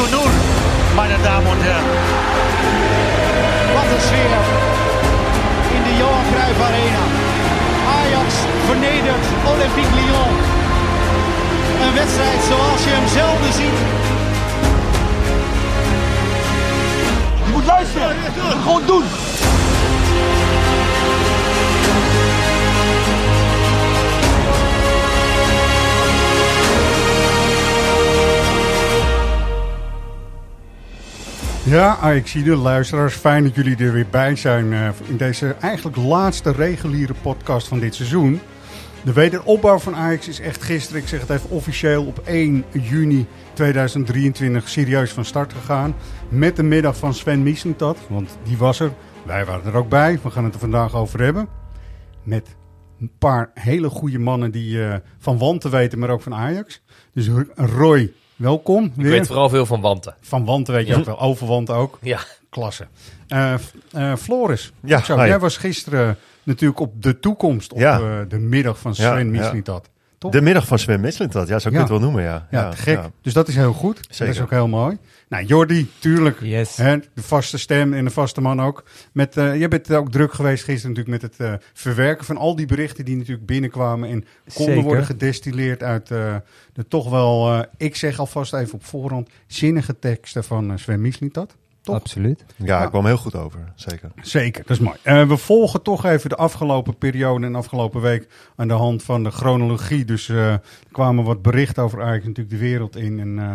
zu 0, meine Damen und. Wat een sfeer in de Johan Cruijff Arena. Ajax vernedert Olympique Lyon. Een wedstrijd zoals je hem zelden ziet. Je moet luisteren. Gewoon doen. Ja, Ajaxide, luisteraars, fijn dat jullie er weer bij zijn eh, in deze eigenlijk laatste reguliere podcast van dit seizoen. De wederopbouw van Ajax is echt gisteren, ik zeg het even officieel, op 1 juni 2023 serieus van start gegaan. Met de middag van Sven Mislintat, want die was er. Wij waren er ook bij, we gaan het er vandaag over hebben. Met een paar hele goede mannen die eh, van Wanten weten, maar ook van Ajax. Dus Roy, welkom. Ik weet vooral veel van Wanten. Van Wanten weet je Ja. ook wel, over Wanten ook. Ja. Klasse. Eh, eh, Floris, Ja, zo, jij was gisteren natuurlijk op de toekomst op Ja. eh, de middag van Sven ja. Mislintat. Toch? De middag van Sven Mislintat, ja, zo kun je Ja. het wel noemen, ja. Ja, gek. ja. Dus dat is heel goed. Dat Zeker. is ook heel mooi. Nou, Jordi, tuurlijk. Yes. Hè, de vaste stem en de vaste man ook. Met, eh jij bent ook druk geweest gisteren natuurlijk met het eh, verwerken van al die berichten die natuurlijk binnenkwamen en konden Zeker. worden gedestilleerd uit eh, de toch wel, ik zeg alvast even op voorhand, zinnige teksten van Sven Mislintat. Toch? Absoluut. Ja, Ja. ik kwam heel goed over, zeker. Zeker, dat is mooi. Eh, we volgen toch even de afgelopen periode en afgelopen week aan de hand van de chronologie. Dus eh, er kwamen wat berichten over Ajax natuurlijk de wereld in. En eh,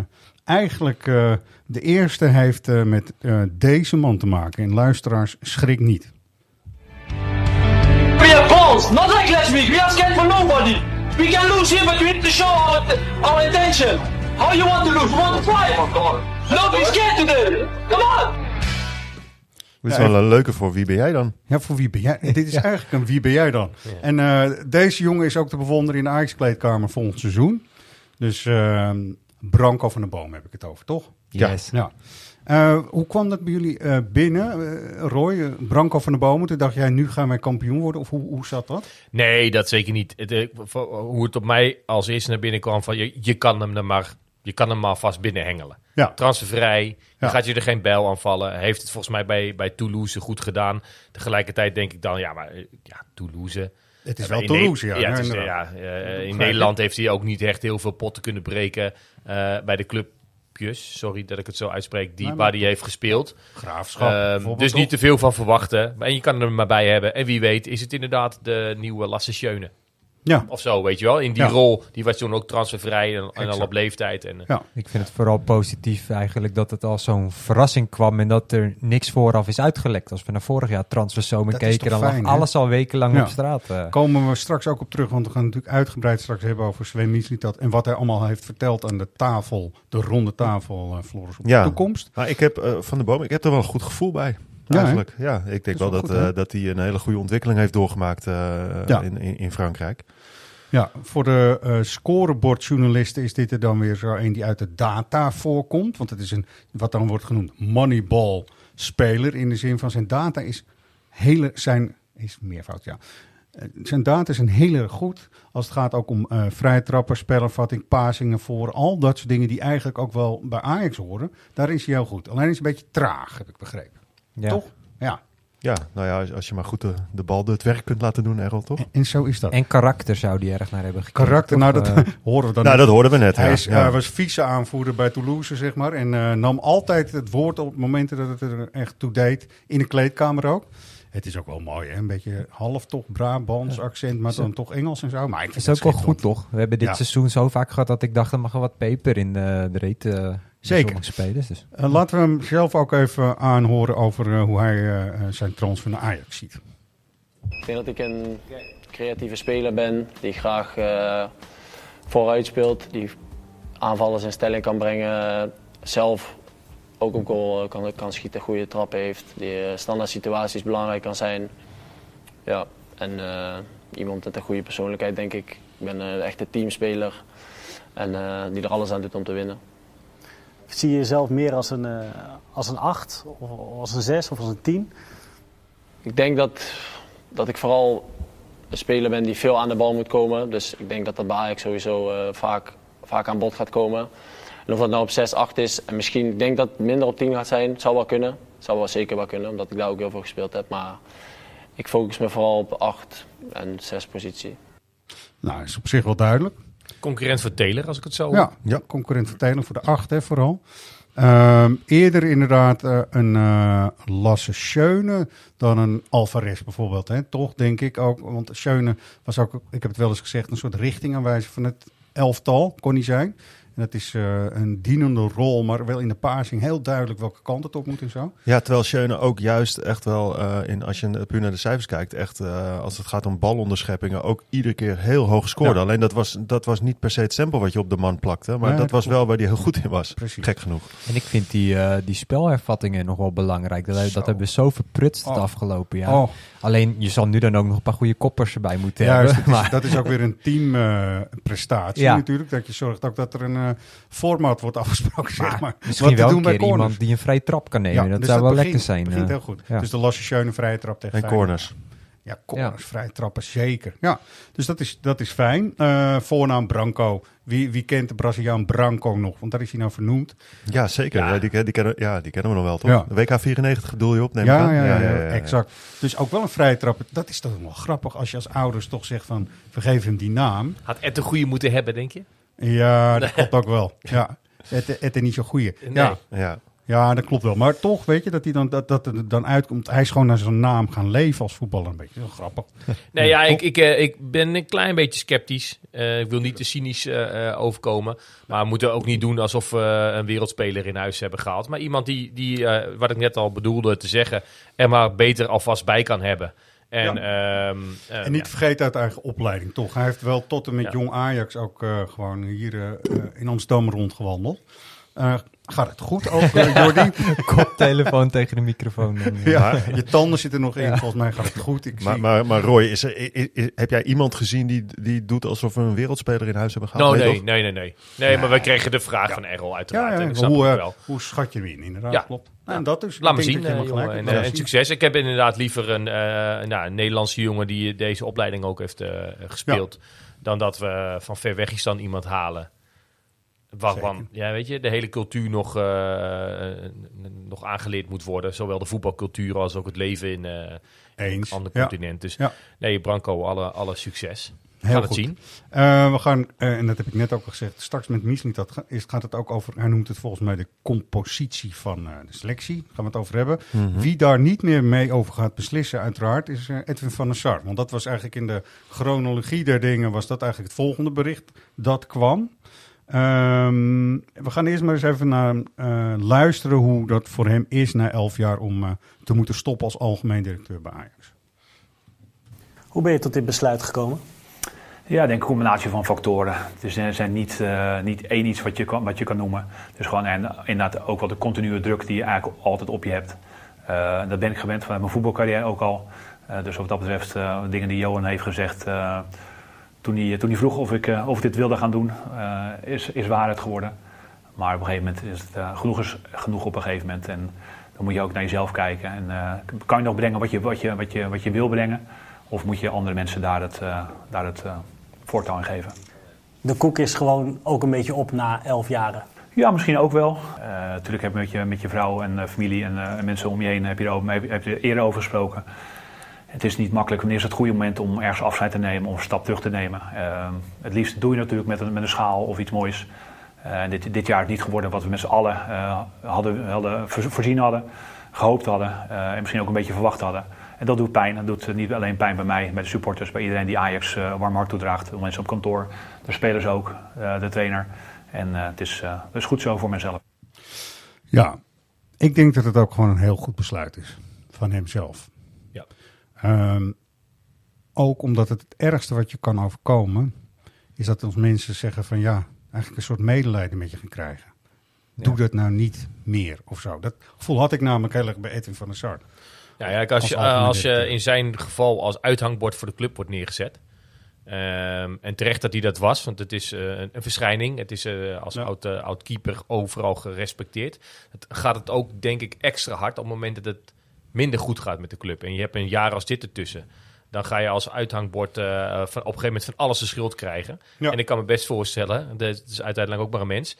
eigenlijk uh, de eerste heeft uh, met uh, deze man te maken. En luisteraars, schrik niet. We have balls, not like last week. We are scared for nobody. We can lose here, but we need to show our, our intention. How you want to lose? You want to fight? Don't be scared today. Come on! Dit is Ja, wel een leuke voor wie ben jij dan? Ja, voor wie ben jij? Dit is eigenlijk een wie ben jij dan? En uh, deze jongen is ook te bewonderen in de Ajax-kleedkamer volgend seizoen. Dus uh, Branko van de Boom heb ik het over, toch? Yes. Ja. Uh, hoe kwam dat bij jullie uh, binnen, uh, Roy? Branko van de Bomen, toen dacht jij, nu gaan wij kampioen worden? Of hoe, hoe zat dat? Nee, dat zeker niet. Het, eh, hoe het op mij als eerste naar binnen kwam, van je, je kan hem er maar, je kan hem maar vast binnenhengelen. Ja. Transfervrij, Ja. dan gaat je er geen bijl aanvallen. Hij heeft het volgens mij bij, bij Toulouse goed gedaan. Tegelijkertijd denk ik dan, ja, maar eh, ja, Toulouse. Het is wel in Toulouse, ja. ja, het is, inderdaad. ja eh, in. Nederland heeft hij ook niet echt heel veel potten kunnen breken eh, bij de clubjes. Sorry dat ik het zo uitspreek, die, Nee, waar hij heeft gespeeld. Graafschap. Ehm, dus niet te veel van verwachten. En je kan er maar bij hebben. En wie weet is het inderdaad de nieuwe Lasse Schöne. Ja, Of zo, weet je wel. In die Ja. rol, die was toen ook transfervrij en, en al op leeftijd. En, eh, ja. Ik vind het vooral positief eigenlijk dat het als zo'n verrassing kwam en dat er niks vooraf is uitgelekt. Als we naar vorig jaar transferzomer keken, dan fijn, lag hè? alles al wekenlang Ja. op straat. eh. Komen we straks ook op terug, want we gaan natuurlijk uitgebreid straks hebben over Sven Mislintat en wat hij allemaal heeft verteld aan de tafel, de ronde tafel, eh Floris, op Ja. de toekomst. Maar ik heb van de boom, ik heb er wel een goed gevoel bij. Ja, Eigenlijk. Ja, ik denk wel wel dat, goed, eh, dat hij een hele goede ontwikkeling heeft doorgemaakt eh, Ja. in, in, in Frankrijk. Ja, voor de eh scorebordjournalisten is dit er dan weer zo een die uit de data voorkomt. Want het is een, wat dan wordt genoemd, moneyball speler. In de zin van zijn data is hele, zijn, is meervoud, ja. Eh, Zijn data zijn heel erg goed als het gaat ook om eh vrije trappen, spelervatting, pasingen voor. Al dat soort dingen die eigenlijk ook wel bij Ajax horen. Daar is hij heel goed. Alleen is hij een beetje traag, heb ik begrepen. ja. Toch? Ja, Ja, nou ja, als, je maar goed de, de bal het werk kunt laten doen, Errol, toch? en, en zo is dat. En karakter zou die erg naar hebben gekeken. Karakter, nou dat? Eh, horen we dan Nou, dat hoorden we net. Hij ja. is, ja. hij was vice-aanvoerder bij Toulouse, zeg maar. En eh, nam altijd het woord op momenten dat het er echt toe deed. In de kleedkamer ook. Het is ook wel mooi, hè? Een beetje half toch Brabants accent, maar dan toch Engels en zo. Maar ik vind is ook wel goed, toch? We hebben dit Ja. seizoen zo vaak gehad dat ik dacht, er mag wel wat peper in de, de reet. Zeker. spelers. Dus. Eh, laten we hem zelf ook even aanhoren over eh, hoe hij eh, eh, zijn transfer naar Ajax ziet. Ik denk dat ik een creatieve speler ben die graag eh, vooruit speelt, die aanvallers in stelling kan brengen, zelf ook op goal kan, kan schieten, goede trappen heeft, die standaard situaties belangrijk kan zijn. Ja, en eh, iemand met een goede persoonlijkheid denk ik. Ik ben een echte teamspeler en eh, die er alles aan doet om te winnen. Zie je jezelf meer als een, eh, als een 8, of als een 6 of als een 10? Ik denk dat, dat ik vooral een speler ben die veel aan de bal moet komen. Dus ik denk dat dat bij Ajax sowieso eh, vaak, vaak aan bod gaat komen. En of dat nou op 6, 8 is, en misschien ik denk dat het minder op 10 gaat zijn, zou wel kunnen. Zou wel zeker wel kunnen, omdat ik daar ook heel veel gespeeld heb. Maar ik focus me vooral op 8 en 6 positie. Nou, is op zich wel duidelijk. Concurrent voor Taylor, als ik het zo... Ja, ja. concurrent voor Taylor voor de acht, hè, vooral. Ehm, eerder inderdaad eh, een eh Lasse Schöne dan een Alvarez bijvoorbeeld. Hè? Toch denk ik ook, want Schöne was ook, ik heb het wel eens gezegd, een soort richtingaanwijzer van het elftal, kon hij zijn. En dat is eh, een dienende rol, maar wel in de passing heel duidelijk welke kant het op moet en zo. Ja, terwijl Schöne ook juist echt wel, eh, in, als je puur naar de cijfers kijkt, echt eh, als het gaat om balonderscheppingen, ook iedere keer heel hoog scoorde. Ja. Alleen dat was, dat was niet per se het stempel wat je op de man plakte, maar dat dat was wel waar hij heel goed in was. Precies. Gek genoeg. En ik vind die, die spelhervattingen nog wel belangrijk. Dat, dat hebben we zo verprutst het Oh. afgelopen jaar. Oh, Alleen, je zal nu dan ook nog een paar goede koppers erbij moeten juist, hebben. dat is, Maar, dat is ook weer een teamprestatie Ja. natuurlijk. Dat je zorgt ook dat er een eh, format wordt afgesproken, zeg maar. misschien Wat wel doen een keer iemand die een vrije trap kan nemen. dat dus zou wel begint- lekker zijn. begint eh. heel goed. ja. Dus de Lasse Schöne vrije trap tegen En corners. Ja, corners, vrije trappen, zeker. Ja, dus dat is, dat is fijn. Eh, voornaam Branco. Wie, wie kent de Braziliaan Branco nog? Want daar is hij nou vernoemd. Ja, zeker. Ja. Ja. die, die, kennen, ja, die kennen we nog wel, toch? Ja. De WK 94 bedoel je op, neem ik Ja, ja, ja, exact. Dus ook wel een vrije trap. Dat is toch wel grappig als je als ouders toch zegt van... vergeef hem die naam. Had Ed een goede moeten hebben, denk je? Ja, dat klopt ook wel. Ja, het, het is niet zo goeie. Nee. Ja, Ja. ja, dat klopt wel. Maar toch, weet je, dat hij dan, dat, dat er dan uitkomt. Hij is gewoon naar zijn naam gaan leven als voetballer. Een beetje Heel grappig. Nee, ja, ik, ik, eh, ik ben een klein beetje sceptisch. Eh, ik wil niet te cynisch eh, eh, overkomen. Maar we moeten ook niet doen alsof we een wereldspeler in huis hebben gehaald. Maar iemand die, die wat ik net al bedoelde te zeggen, er maar beter alvast bij kan hebben. En, ehm, eh, En niet ja. vergeten uit eigen opleiding, toch? Hij heeft wel tot en met Ja. jong Ajax ook eh, gewoon hier eh, in Amsterdam rondgewandeld. Gaat het goed ook, eh, Jordi? Koptelefoon tegen de microfoon. Ja, je tanden zitten er nog in. Volgens mij gaat het goed. Ik Maar, zie... maar, maar Roy, is er, heb jij iemand gezien die, die doet alsof we een wereldspeler in huis hebben gehad? No, nee, nee, nee, nee. Nee, maar we kregen de vraag van Errol uiteraard. en snap hoe, ik eh, wel. hoe schat je hem in? Inderdaad, Ja. klopt. En dat dus. Laat Ik me zien, jongen. En, succes. Ik heb inderdaad liever een, eh, nou, een Nederlandse jongen die deze opleiding ook heeft gespeeld. Dan dat we van ver weg is dan iemand halen. Waarvan, ja, weet je, de hele cultuur nog, eh, nog aangeleerd moet worden. Zowel de voetbalcultuur als ook het leven in eh Eens. een ander Ja. continent. Dus Ja. nee, Branco, alle, alle succes. We Heel gaan het goed. zien. Eh, we gaan, eh, en dat heb ik net ook al gezegd, straks met Miesling dat is, gaat het ook over, hij noemt het volgens mij de compositie van eh, de selectie. Daar gaan we het over hebben. Mhm. Wie daar niet meer mee over gaat beslissen, uiteraard, is eh, Edwin van der Sar. Want dat was eigenlijk in de chronologie der dingen, was dat eigenlijk het volgende bericht dat kwam. Ehm, we gaan eerst maar eens even naar eh, luisteren hoe dat voor hem is na elf jaar om eh, te moeten stoppen als algemeen directeur bij Ajax. Hoe ben je tot dit besluit gekomen? Ja, ik denk een combinatie van factoren. Het is- er zijn niet, eh, niet één iets wat je kan, wat je kan noemen. Dus gewoon en, inderdaad ook wel de continue druk die je eigenlijk altijd op je hebt. Eh, dat ben ik gewend vanuit mijn voetbalcarrière ook al. Eh, dus wat dat betreft, eh, dingen die Johan heeft gezegd eh, toen, hij, toen hij vroeg of ik, eh, of ik dit wilde gaan doen, eh, is, is waarheid geworden. Maar op een gegeven moment is het eh, genoeg, is genoeg op een gegeven moment. En dan moet je ook naar jezelf kijken. En eh, kan je nog brengen wat je, wat, je, wat, je, wat je wil brengen? Of moet je andere mensen daar het, eh, daar het eh, voortouw in geven? De koek is gewoon ook een beetje op na elf jaren. Ja, misschien ook wel. Eh, natuurlijk heb je met je, met je vrouw en eh, familie en, eh, en mensen om je heen heb je, er heb, heb je er eerder over gesproken. Het is niet makkelijk. Wanneer is het goede moment om ergens afscheid te nemen of een stap terug te nemen? Eh, het liefst doe je natuurlijk met een, met een schaal of iets moois. Eh, dit, dit jaar is niet geworden wat we met z'n allen eh, hadden, hadden voor- voorzien hadden, gehoopt hadden eh, en misschien ook een beetje verwacht hadden. En dat doet pijn. Dat doet niet alleen pijn bij mij, bij de supporters, bij iedereen die Ajax warm hart toedraagt. De mensen op kantoor, de spelers ook, de trainer. En het, is, het is goed zo voor mezelf. Ja, ik denk dat het ook gewoon een heel goed besluit is van hemzelf. Ehm, ook omdat het het ergste wat je kan overkomen, is dat ons mensen zeggen van ja, eigenlijk een soort medelijden met je gaan krijgen. Doe dat nou niet meer of zo. Dat gevoel had ik namelijk heel erg bij Edwin van der Sar. Ja, ja, als, je, Als algemeen als je in zijn geval als uithangbord voor de club wordt neergezet. ehm, en terecht dat hij dat was, want het is eh, een, een verschijning. Het is eh, als Ja. oud, eh, oud keeper overal gerespecteerd. Het gaat het ook, denk ik, extra hard op het moment dat het minder goed gaat met de club. En je hebt een jaar als dit ertussen. dan ga je als uithangbord eh, van, op een gegeven moment van alles de schuld krijgen. Ja. En ik kan me best voorstellen, dat is uiteindelijk ook maar een mens,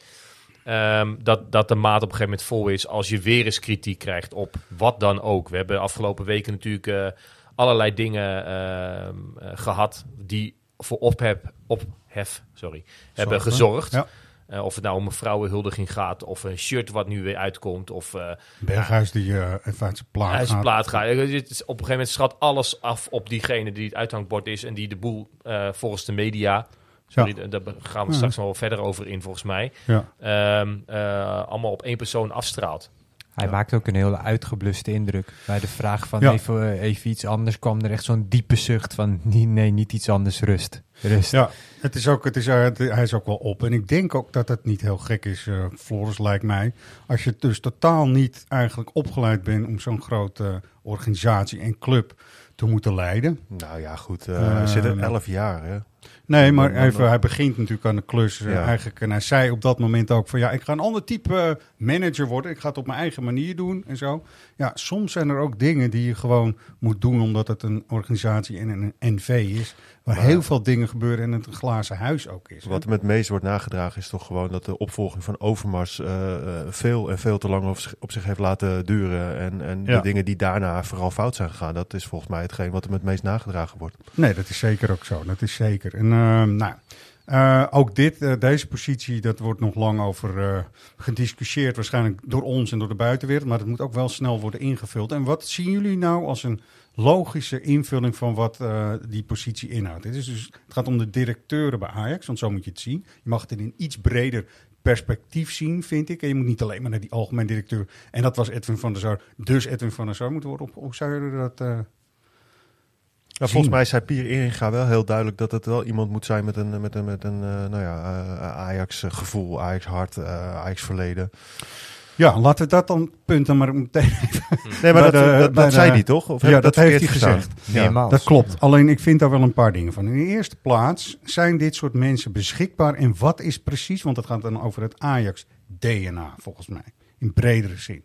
ehm, dat, dat de maat op een gegeven moment vol is als je weer eens kritiek krijgt op wat dan ook. We hebben afgelopen weken natuurlijk eh, allerlei dingen ehm, eh, gehad die voor ophef, ophef sorry, hebben gezorgd. Ja. Eh, of het nou om een vrouwenhuldiging gaat, of een shirt wat nu weer uitkomt, of uh, Berghuis die eh even uit zijn plaat uit zijn gaat. plaat gaat. Het is- Op een gegeven moment schat alles af op diegene die het uithangbord is en die de boel eh, volgens de media. Sorry, Ja. daar gaan we Ja. straks nog wel verder over in, volgens mij. Ja. Ehm, eh, allemaal op één persoon afstraalt. Hij maakt ook een hele uitgebluste indruk. Bij de vraag van Ja. even, eh, even iets anders kwam er echt zo'n diepe zucht van nee, nee, niet iets anders, rust. Rust. Ja, het is ook, het is, eh, hij is ook wel op. En ik denk ook dat het niet heel gek is, eh Floris, lijkt mij. Als je dus totaal niet eigenlijk opgeleid bent om zo'n grote organisatie en club te moeten leiden. Nou ja, goed. eh, hij zit er elf jaar, hè? Nee, maar even, hij begint natuurlijk aan de klus Ja. eigenlijk. En hij zei op dat moment ook van ja, ik ga een ander type manager worden. Ik ga het op mijn eigen manier doen en zo. Ja, soms zijn er ook dingen die je gewoon moet doen omdat het een organisatie en een NV is. Waar Maar- heel veel dingen gebeuren en het een glazen huis ook is. Wat hem het meest wordt nagedragen is toch gewoon dat de opvolging van Overmars eh, eh, veel en veel te lang op zich, op zich heeft laten duren. En, en Ja. de dingen die daarna vooral fout zijn gegaan, dat is volgens mij hetgeen wat hem het meest nagedragen wordt. Nee, dat is zeker ook zo. Dat is zeker. En ehm, nou, eh, ook dit, deze positie, dat wordt nog lang over gediscussieerd. Waarschijnlijk door ons en door de buitenwereld. Maar het moet ook wel snel worden ingevuld. En wat zien jullie nou als een logische invulling van wat eh, die positie inhoudt? Het, is dus, het gaat om de directeuren bij Ajax, want zo moet je het zien. Je mag het in een iets breder perspectief zien, vind ik. En je moet niet alleen maar naar die algemeen directeur. En dat was Edwin van der Sar. Dus Edwin van der Sar moet worden. Op, hoe zou je dat... eh, Ja, volgens mij zei Pier Eringa wel heel duidelijk dat het wel iemand moet zijn met een, met een, met een eh, nou ja, Ajax-gevoel, Ajax-hart, eh, Ajax-verleden. Ja, laten we dat dan punten maar meteen Nee, maar dat, de- dat, bij dat de- zei hij toch? Of ja, dat, heeft hij gezegd. Ja. Dat klopt. Alleen ik vind daar wel een paar dingen van. In de eerste plaats zijn dit soort mensen beschikbaar. En wat is precies, want het gaat dan over het Ajax-DNA volgens mij. In bredere zin.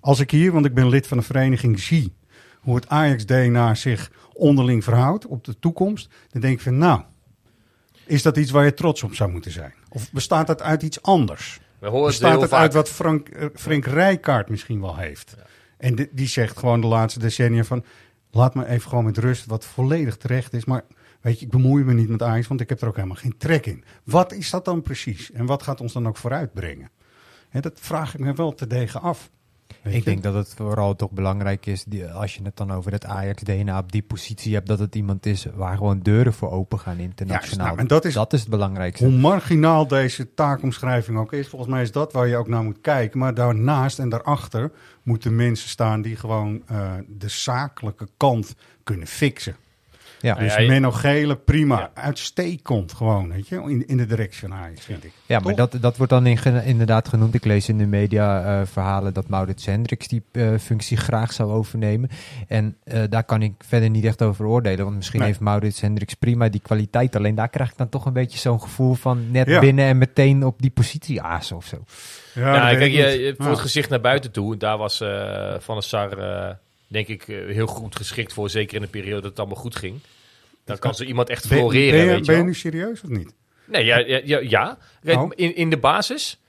Als ik hier, want ik ben lid van een vereniging, zie hoe het Ajax-DNA zich onderling verhoudt op de toekomst. Dan denk ik van nou, is dat iets waar je trots op zou moeten zijn? Of bestaat dat uit iets anders? We horen het Bestaat heel het vaak. uit wat Frank, eh, Frank Rijkaard misschien wel heeft? En di- die zegt gewoon de laatste decennia van... laat me even gewoon met rust, wat volledig terecht is. Maar weet je, ik bemoei me niet met Ajax, want ik heb er ook helemaal geen trek in. Wat is dat dan precies? En wat gaat ons dan ook vooruitbrengen? Dat vraag ik me wel te degen af. Weet Ik je? denk dat het vooral toch belangrijk is, die, als je het dan over het Ajax-DNA op die positie hebt, dat het iemand is waar gewoon deuren voor open gaan internationaal. nou, en dat is- dat is het belangrijkste. Hoe marginaal deze taakomschrijving ook is, volgens mij is dat waar je ook naar moet kijken. Maar daarnaast en daarachter moeten mensen staan die gewoon eh, de zakelijke kant kunnen fixen. Ja. Dus Ja, je- Menno Gele, prima. Ja. Uitstekend gewoon, weet je, in, in de directie van Ajax, vind ik. Ja, maar dat, dat wordt dan in, inderdaad genoemd. Ik lees in de media eh, verhalen dat Maurits Hendricks die eh, functie graag zou overnemen. En eh, daar kan ik verder niet echt over oordelen. Want misschien Nee. heeft Maurits Hendricks prima die kwaliteit. Alleen daar krijg ik dan toch een beetje zo'n gevoel van net Ja. binnen en meteen op die positie azen of zo. Ja, kijk, je, voor Ja. het gezicht naar buiten toe, daar was eh, Van der Sar, eh, denk ik, eh, heel goed geschikt voor. Zeker in de periode dat het allemaal goed ging. Dan kan zo iemand echt Ben, floreren, ben, je, weet je ben je nu serieus of niet? Nee, ja, ja, ja, Oh. in, in de basis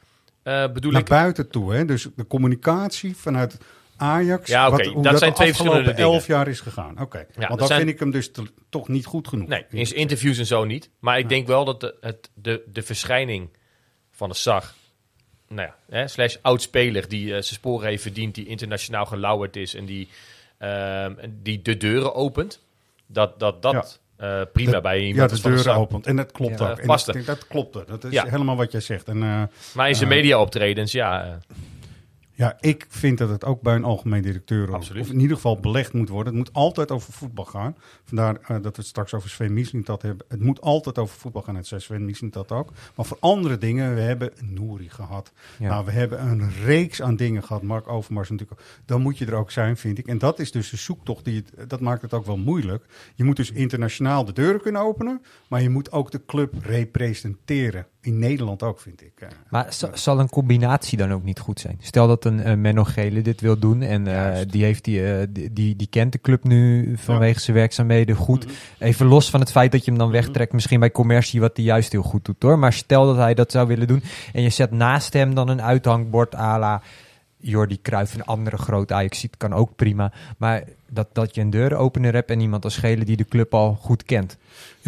eh, bedoel Naar ik... buiten toe, hè? Dus de communicatie vanuit Ajax. Ja, oké, dat zijn twee verschillende elf jaar is gegaan. Oké, want dat zijn- vind ik hem dus te- toch niet goed genoeg. Nee, in interviews en zo niet. Maar ik denk wel dat de, het, de, de verschijning van de SAG, nou ja, hè, slash oud-speler die eh, zijn sporen heeft verdiend, die internationaal gelauwerd is en die, ehm, die de deuren opent, dat dat, dat eh, prima De- bij iemand Ja, de deuren opent. En dat klopt Ja, ook. En dat, dat klopt. Dat is Ja. helemaal wat jij zegt. En, eh, Maar in zijn eh, media-optredens, ja, Ja, ik vind dat het ook bij een algemeen directeur, of- of in ieder geval belegd moet worden. Het moet altijd over voetbal gaan. Vandaar eh, dat we het straks over Sven Misling dat hebben. Het moet altijd over voetbal gaan. Het zei Sven Misling dat ook. Maar voor andere dingen, we hebben een Nouri gehad. Ja. Nou, we hebben een reeks aan dingen gehad. Mark Overmars natuurlijk. Dan moet je er ook zijn, vind ik. En dat is dus de zoektocht. Die het, dat maakt het ook wel moeilijk. Je moet dus internationaal de deuren kunnen openen. Maar je moet ook de club representeren in Nederland ook, vind ik. eh. Maar za- zal een combinatie dan ook niet goed zijn? Stel dat een eh, Menno Gele dit wil doen en eh, die, heeft die, die, die, die kent de club nu vanwege zijn werkzaamheden goed. Mhm. Even los van het feit dat je hem dan wegtrekt, misschien bij commercie wat hij juist heel goed doet hoor. Maar stel dat hij dat zou willen doen en je zet naast hem dan een uithangbord à la Jordi Cruijff, een andere grote ajax kan ook prima. Maar dat, dat je een deuropener hebt en iemand als Gele die de club al goed kent.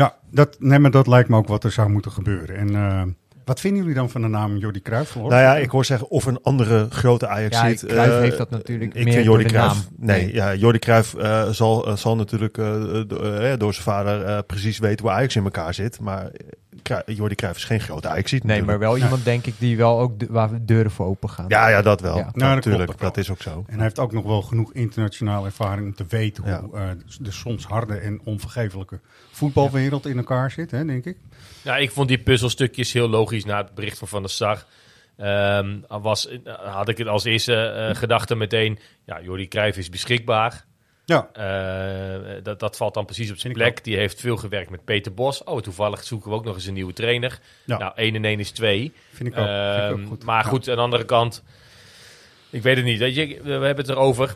Ja, dat, nee, maar dat lijkt me ook wat er zou moeten gebeuren. En eh, wat vinden jullie dan van de naam Jordi Cruijff? Hoor? Nou ja, ik hoor zeggen of een andere grote Ajax Ja, ziet. Cruijff eh, heeft dat natuurlijk ik meer vind door Jordi de Cruijff, naam. Nee, Nee. ja, Jordi Cruijff eh, zal, zal natuurlijk do- door zijn vader eh, precies weten hoe Ajax in elkaar zit. Maar Jordi Cruijff is geen grote Ajax. Nee, maar wel iemand denk ik die wel ook de, waar deuren voor open gaan. Ja, ja, dat wel. Ja. Ja, Nou, dat natuurlijk, dat is ook zo. En hij heeft ook nog wel genoeg internationale ervaring om te weten Ja. hoe eh, de soms harde en onvergeeflijke voetbalwereld in elkaar zit, hè, denk ik. Ja, ik vond die puzzelstukjes heel logisch na het bericht van Van der Sar. Ehm, was, had ik het als eerste eh, gedachte meteen, ja, Jordi Cruijff is beschikbaar. Ja, Eh, dat, dat valt dan precies op zijn plek. Die heeft veel gewerkt met Peter Bos. Oh, toevallig zoeken we ook nog eens een nieuwe trainer. Ja. Nou, 1 en 1 is 2. vind ik ook, vind ik ook Ehm, goed. Maar Ja. goed, aan de andere kant, ik weet het niet. Weet je, we hebben het erover.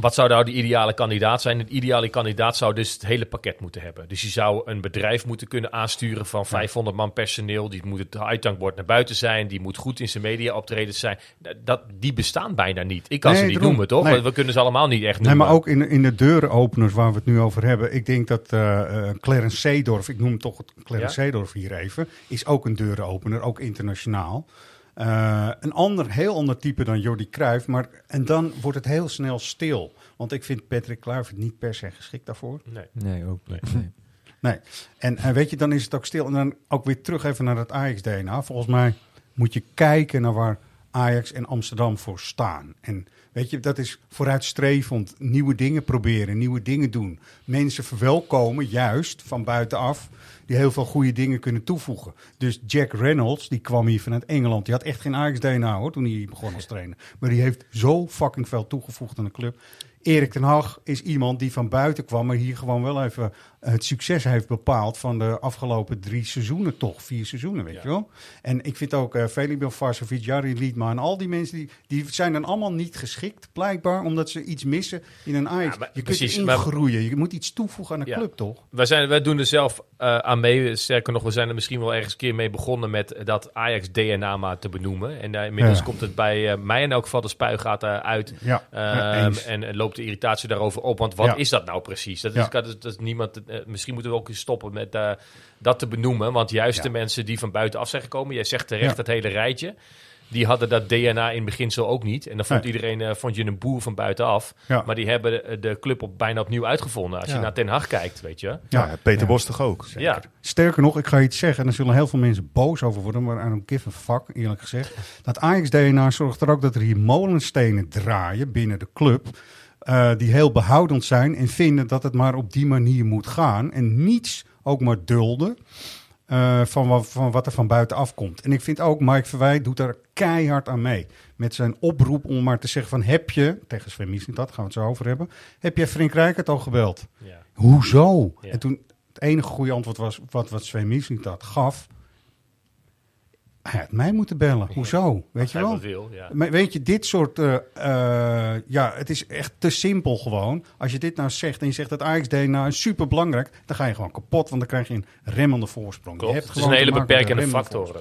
Wat zou nou de ideale kandidaat zijn? Een ideale kandidaat zou dus het hele pakket moeten hebben. Dus je zou een bedrijf moeten kunnen aansturen van 500 man personeel. Die moet het uithangbord naar buiten zijn. Die moet goed in zijn media optredens zijn. Dat, die bestaan bijna niet. Ik kan Nee, ze niet daarom. noemen, toch? Nee. We, kunnen ze allemaal niet echt Nee, noemen. maar ook in de, in de deurenopeners waar we het nu over hebben. Ik denk dat eh, Clarence Seedorf, ik noem toch Clarence Ja? Seedorf hier even, is ook een deurenopener, ook internationaal. Eh, een ander, heel ander type dan Jordi Cruijff, maar en dan wordt het heel snel stil. Want ik vind Patrick Kluivert niet per se geschikt daarvoor. Nee. Nee, ook niet. Nee. Nee. En weet je, dan is het ook stil. En dan ook weer terug even naar het Ajax-DNA. Volgens mij moet je kijken naar waar Ajax en Amsterdam voor staan. En weet je, dat is vooruitstrevend. Nieuwe dingen proberen, nieuwe dingen doen. Mensen verwelkomen, juist van buitenaf, die heel veel goede dingen kunnen toevoegen. Dus Jack Reynolds, die kwam hier vanuit Engeland. Die had echt geen Ajax-DNA hoor, toen hij hier begon als trainer. Maar die heeft zo fucking veel toegevoegd aan de club. Erik ten Hag is iemand die van buiten kwam, maar hier gewoon wel even het succes heeft bepaald van de afgelopen drie seizoenen toch, vier seizoenen, weet je wel. En ik vind ook uh, Velibel Varsovic, Jari Liedma en al die mensen, die, die zijn dan allemaal niet geschikt, blijkbaar, omdat ze iets missen in een Ajax. Ja, maar je precies, kunt maar- erin groeien, je moet iets toevoegen aan de Ja. club, toch? Wij, zijn, wij doen er zelf eh, aan mee. Sterker nog, we zijn er misschien wel ergens een keer mee begonnen met dat Ajax-DNA maar te benoemen. En eh, inmiddels komt het bij eh, mij in elk geval de spuigaten uit. Ehm, en, loopt de irritatie daarover op. Want wat is dat nou precies? Dat is, dat is, dat is niemand, misschien moeten we ook eens stoppen met eh, dat te benoemen. Want juist Ja. de mensen die van buitenaf zijn gekomen, jij zegt terecht Ja. dat hele rijtje. Die hadden dat DNA in beginsel ook niet. En dan vond Nee. iedereen eh, vond je een boer van buitenaf. Ja. Maar die hebben de, de club op, bijna opnieuw uitgevonden. Als je naar Ten Hag kijkt, weet je. Ja, Peter Ja. Bos toch ook? Ja, Sterker nog, ik ga iets zeggen, en daar zullen heel veel mensen boos over worden, maar I don't give a fuck, eerlijk gezegd. Dat Ajax-DNA zorgt er ook dat er hier molenstenen draaien binnen de club, eh, die heel behoudend zijn en vinden dat het maar op die manier moet gaan. En niets ook maar dulden eh, van, wat, van wat er van buitenaf komt. En ik vind ook, Mike Verwij doet daar keihard aan mee. Met zijn oproep om maar te zeggen van, heb je, tegen Sven Mislintat, gaan we het zo over hebben, heb je Frank Rijkaard al gebeld? ja. Hoezo? Ja. En toen het enige goede antwoord was wat, wat Sven Mislintat gaf. Hij had mij moeten bellen. Hoezo? Weet je wel? wat wil, ja. Maar weet je, dit soort... eh, eh, ja, het is echt te simpel gewoon. Als je dit nou zegt en je zegt dat Ajax DNA is super belangrijk... dan ga je gewoon kapot, want dan krijg je een remmende voorsprong. Klopt. Je hebt Het is een hele beperkende factor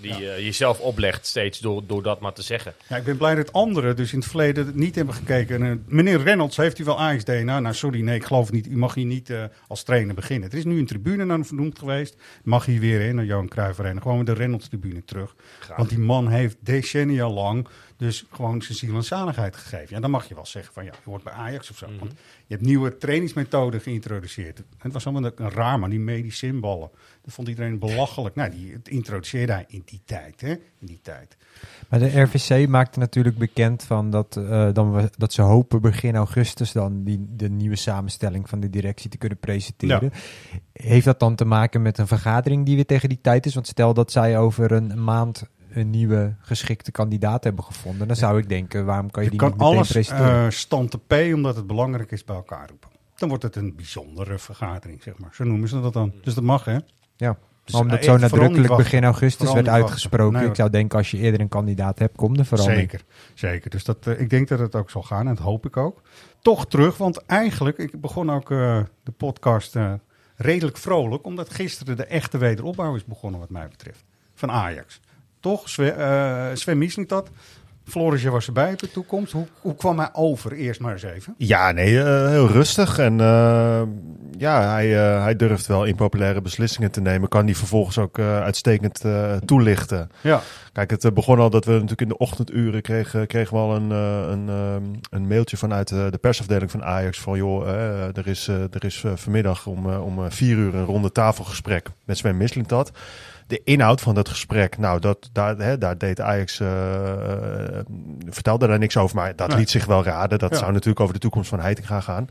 die eh, jezelf oplegt steeds door, door dat maar te zeggen. Ja, ik ben blij dat anderen dus in het verleden niet hebben gekeken. En, eh, meneer Reynolds, heeft u wel Ajax DNA? Nou, sorry, nee, ik geloof niet. U mag hier niet eh, als trainer beginnen. Er is nu een tribune naar hem vernoemd geweest. Mag hier weer in, naar Johan Cruijff. Gewoon met de Reynolds-tribune terug. Want die man heeft decennia lang dus gewoon zijn ziel en zaligheid gegeven. Ja, dan mag je wel zeggen van ja, je hoort bij Ajax of zo. Mhm. Want je hebt nieuwe trainingsmethoden geïntroduceerd. En het was allemaal een raar, maar die medicinballen. Dat vond iedereen belachelijk. Nou, die het introduceerde hij in die tijd, hè? In die tijd. Maar de RVC maakte natuurlijk bekend van dat, eh, dan we, dat ze hopen begin augustus dan die, de nieuwe samenstelling van de directie te kunnen presenteren. Heeft dat dan te maken met een vergadering die weer tegen die tijd is? Want stel dat zij over een maand een nieuwe geschikte kandidaat hebben gevonden, dan zou ik denken, waarom kan je, Je die kan niet meteen alles presenteren? eh stand te P, omdat het belangrijk is, bij elkaar roepen. Dan wordt het een bijzondere vergadering, zeg maar. Zo noemen ze dat dan. Dus dat mag, hè? ja. Maar omdat eh, zo niet nadrukkelijk begin augustus werd uitgesproken. Nee, ik zou denken, als je eerder een kandidaat hebt, kom de verandering. Zeker, zeker. Dus dat, eh, ik denk dat het ook zal gaan en dat hoop ik ook. Toch terug, want eigenlijk, ik begon ook eh, de podcast eh, redelijk vrolijk, omdat gisteren de echte wederopbouw is begonnen wat mij betreft. Van Ajax. Toch? Sven, eh Sven Mislintat. Florisje was erbij op de toekomst. Hoe, hoe kwam hij over? Eerst maar eens even. Ja, nee, eh, heel rustig. En eh, ja, hij, hij durft wel impopulaire beslissingen te nemen. Kan die vervolgens ook uitstekend toelichten. Ja. Kijk, het begon al dat we natuurlijk in de ochtenduren kregen, kregen we al een, een, een mailtje vanuit de persafdeling van Ajax. Van joh, er is, er is vanmiddag om, om vier uur een ronde tafelgesprek met Sven Mislintat. De inhoud van dat gesprek, nou, dat, daar, hè, daar deed Ajax, eh, vertelde daar niks over, maar dat Nee. liet zich wel raden. Dat Ja. zou natuurlijk over de toekomst van Heitinga gaan.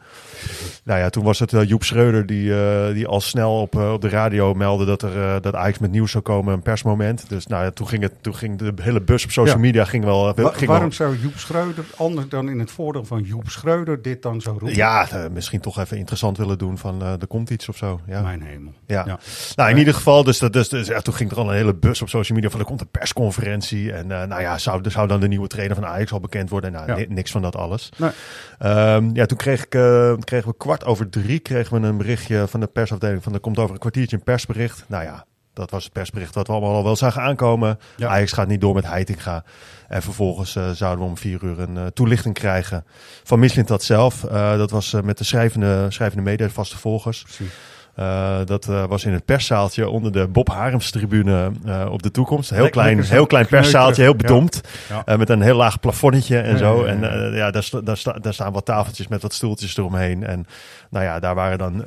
Nou ja, toen was het eh, Joep Schreuder die, die al snel op, op de radio meldde dat, er, dat Ajax met nieuws zou komen, een persmoment. Dus nou ja, toen ging, het, toen ging de hele bus op social Ja. media ging wel... Wa- ging waarom wel zou Joep Schreuder, anders dan in het voordeel van Joep Schreuder, dit dan zo roepen? ja, misschien toch even interessant willen doen van er komt iets of zo. Ja. Mijn hemel. Ja. Ja. Nou, in ieder geval, dus, dat, dus, dus toen ging er al een hele bus op social media van er komt een persconferentie. En eh, nou ja, zou, zou dan de nieuwe trainer van Ajax al bekend worden? Nou, Ja. niks van dat alles. Nee. Ehm, ja, toen kreeg ik, eh, kregen we kwart over drie kregen we een berichtje van de persafdeling van er komt over een kwartiertje een persbericht. Nou ja, dat was het persbericht wat we allemaal al wel zagen aankomen. Ja. Ajax gaat niet door met Heitinga. En vervolgens eh, zouden we om vier uur een toelichting krijgen van Mislintat zelf. Eh, dat was met de schrijvende, schrijvende mede, vaste volgers. Precies. Eh, dat eh, was in het perszaaltje onder de Bob Harms tribune eh, op de toekomst. Heel klein, heel klein perszaaltje, heel bedompt. Ja. Met een heel laag plafonnetje en Ja, zo. En ja. ja, daar, daar, sta- daar staan wat tafeltjes met wat stoeltjes eromheen. En nou ja, daar waren dan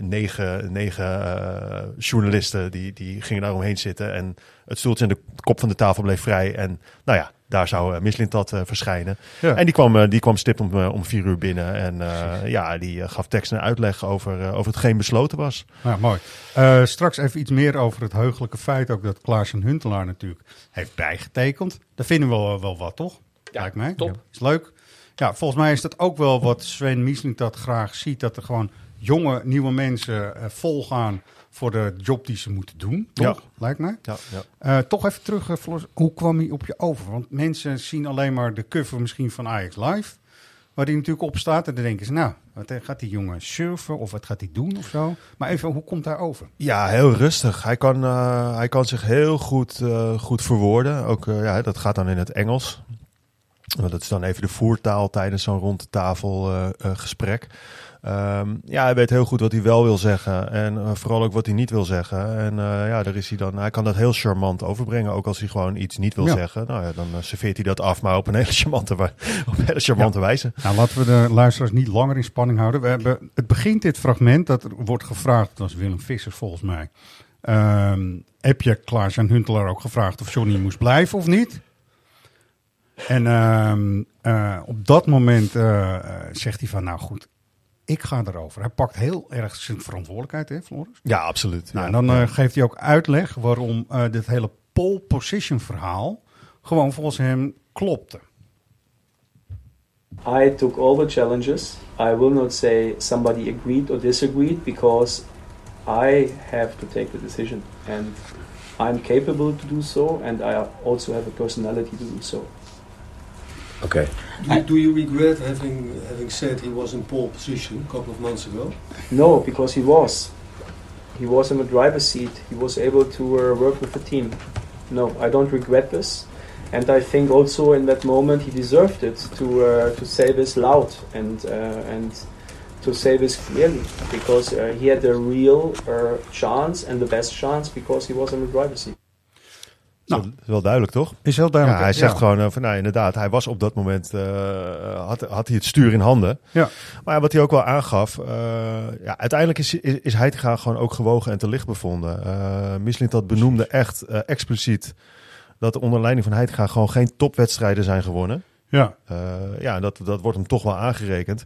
negen, negen journalisten die, die gingen daar omheen zitten. En het stoeltje en de kop van de tafel bleef vrij. En nou ja, daar zou uh, Mislintat eh, verschijnen. Ja. En die kwam, eh, die kwam stip om, eh, om vier uur binnen. En eh, ja, die eh, gaf tekst en uitleg over, eh, over hetgeen besloten was. Ja, mooi. Eh, straks even iets meer over het heugelijke feit ook dat Klaas en Huntelaar natuurlijk heeft bijgetekend. Dat vinden we wel, wel wat, toch? Ja, Lijkt mij. top. Is leuk. Ja, volgens mij is dat ook wel wat Sven Miesling dat graag ziet. Dat er gewoon jonge, nieuwe mensen eh, volgaan voor de job die ze moeten doen. Toch? Ja. Lijkt mij. Ja, ja. Eh, toch even terug, eh, Floris. Hoe kwam hij op je over? Want mensen zien alleen maar de cover misschien van Ajax Live. Waar die natuurlijk op staat. En dan denken ze, nou, wat eh, gaat die jongen surfen? Of wat gaat hij doen of zo? Maar even, hoe komt hij over? Ja, heel rustig. Hij kan, hij kan zich heel goed, goed verwoorden. Ook, ja, dat gaat dan in het Engels. Want Dat is dan even de voertaal tijdens zo'n rond de tafel gesprek. Ehm, ja, hij weet heel goed wat hij wel wil zeggen. En eh, vooral ook wat hij niet wil zeggen. En eh, ja, daar is hij dan. Hij kan dat heel charmant overbrengen. Ook als hij gewoon iets niet wil Ja. zeggen. Nou ja, dan eh, serveert hij dat af, maar op een hele charmante, op een hele charmante wijze. Nou, laten we de luisteraars niet langer in spanning houden. We hebben, het begint dit fragment, dat er wordt gevraagd, dat was Willem Vissers volgens mij. Ehm, heb je Klaas en Huntelaar ook gevraagd of Johnny moest blijven of niet? En ehm, eh, op dat moment zegt hij van, nou goed, ik ga erover. Hij pakt heel erg zijn verantwoordelijkheid, hè Floris? Ja, absoluut. Nou, ja, en dan eh, geeft hij ook uitleg waarom eh, dit hele pole position verhaal gewoon volgens hem klopte. I took all the challenges. I will not say somebody agreed or disagreed because I have to take the decision and I'm capable to do so and I also have a personality to do so. Okay. Do, do you regret having having said he was in pole position a couple of months ago? No, because he was. He was in the driver's seat. He was able to uh, work with the team. No, I don't regret this. And I think also in that moment he deserved it to uh, to say this loud and uh, and to say this clearly because uh, he had a real uh, chance and the best chance because he was in the driver's seat. Dat is wel duidelijk, toch? Is heel duidelijk. Ja, hij zegt ja. gewoon eh, van, nou inderdaad, hij was op dat moment, eh, had, had hij het stuur in handen. Ja. Maar wat hij ook wel aangaf, eh, ja, uiteindelijk is, is, is Heitinga gewoon ook gewogen en te licht bevonden. Uh, Mislintat benoemde echt expliciet dat onder leiding van Heitinga gewoon geen topwedstrijden zijn gewonnen. Ja. Uh, ja, dat, dat wordt hem toch wel aangerekend.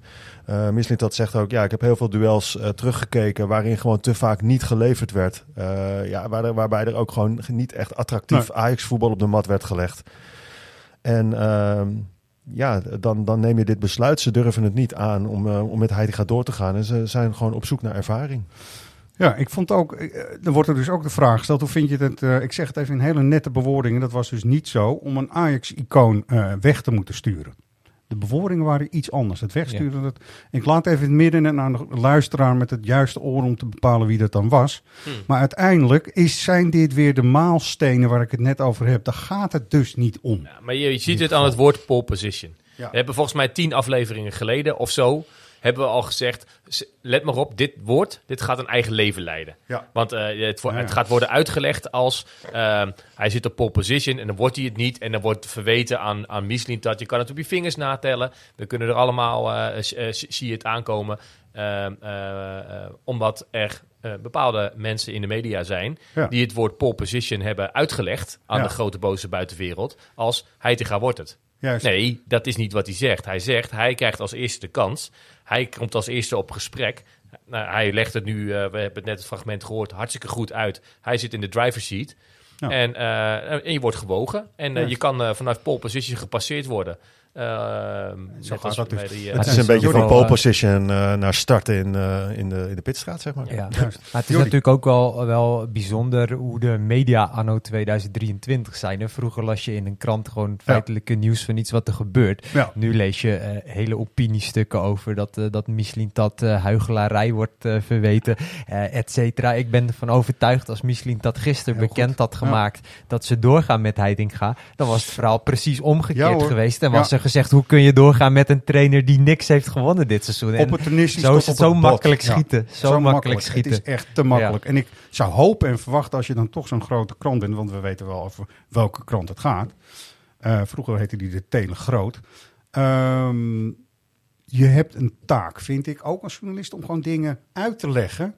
Uh, Mislintat zegt ook, ja, ik heb heel veel duels uh, teruggekeken waarin gewoon te vaak niet geleverd werd. Uh, ja, waar waarbij er ook gewoon niet echt attractief nee. Ajax-voetbal op de mat werd gelegd. En uh, ja, dan, dan neem je dit besluit. Ze durven het niet aan om, om met Heitinga door te gaan. En ze zijn gewoon op zoek naar ervaring. Ja, ik vond ook, eh, er wordt er dus ook de vraag gesteld, hoe vind je het, eh, ik zeg het even in hele nette bewoordingen, dat was dus niet zo, om een Ajax-icoon eh, weg te moeten sturen. De bewoordingen waren iets anders. Het wegsturen, dat, ik laat even in het midden en aan de luisteraar met het juiste oor om te bepalen wie dat dan was. Hmm. Maar uiteindelijk is, zijn dit weer de maalstenen waar ik het net over heb. Daar gaat het dus niet om. Maar je, je ziet het aan het woord pole position. Ja. We hebben volgens mij tien afleveringen geleden of zo... hebben we al gezegd, let maar op, dit woord, dit gaat een eigen leven leiden. Ja. Want eh, het, het gaat worden uitgelegd als... ehm, hij zit op pole position en dan wordt hij het niet... en dan wordt verweten aan, aan Michelin dat je kan het op je vingers natellen. We kunnen er allemaal, eh, eh, zie je het aankomen... ehm, eh, eh, omdat er bepaalde mensen in de media zijn... Ja. die het woord pole position hebben uitgelegd... aan Ja. de grote boze buitenwereld... als Heitinga wordt het. Juist. Nee, dat is niet wat hij zegt. Hij zegt, hij krijgt als eerste de kans. Hij komt als eerste op gesprek. Nou, hij legt het nu, eh, we hebben het net het fragment gehoord, hartstikke goed uit. Hij zit in de driver's seat. Ja. En, eh, en je wordt gewogen. En eh, je kan vanuit pole position gepasseerd worden. Ehm, net gaat dat dus. die, eh, Het is een beetje van pole eh, position eh, naar starten in, eh, in, de, in de pitstraat, zeg maar. Ja. Juist. Maar het is natuurlijk ook wel, wel bijzonder hoe de media anno 2023 zijn. Hè? Vroeger las je in een krant gewoon feitelijke nieuws van iets wat er gebeurt. Ja. Nu lees je hele opiniestukken over dat, dat Michelin dat eh, huigelarij wordt verweten, eh et cetera. Ik ben ervan overtuigd als Michelin dat gisteren Heel bekend goed. had gemaakt dat ze doorgaan met Heitinga, dan was het verhaal precies omgekeerd geweest. En Ja. was er gezegd, hoe kun je doorgaan met een trainer die niks heeft gewonnen dit seizoen? En Opportunistisch zo is het zo bot. makkelijk Ja. schieten. Zo, makkelijk, schieten. Het is echt te makkelijk. En ik zou hopen en verwachten als je dan toch zo'n grote krant bent, want we weten wel over welke krant het gaat. Eh, vroeger heette die de Telegroot. Ehm, je hebt een taak, vind ik, ook als journalist, om gewoon dingen uit te leggen.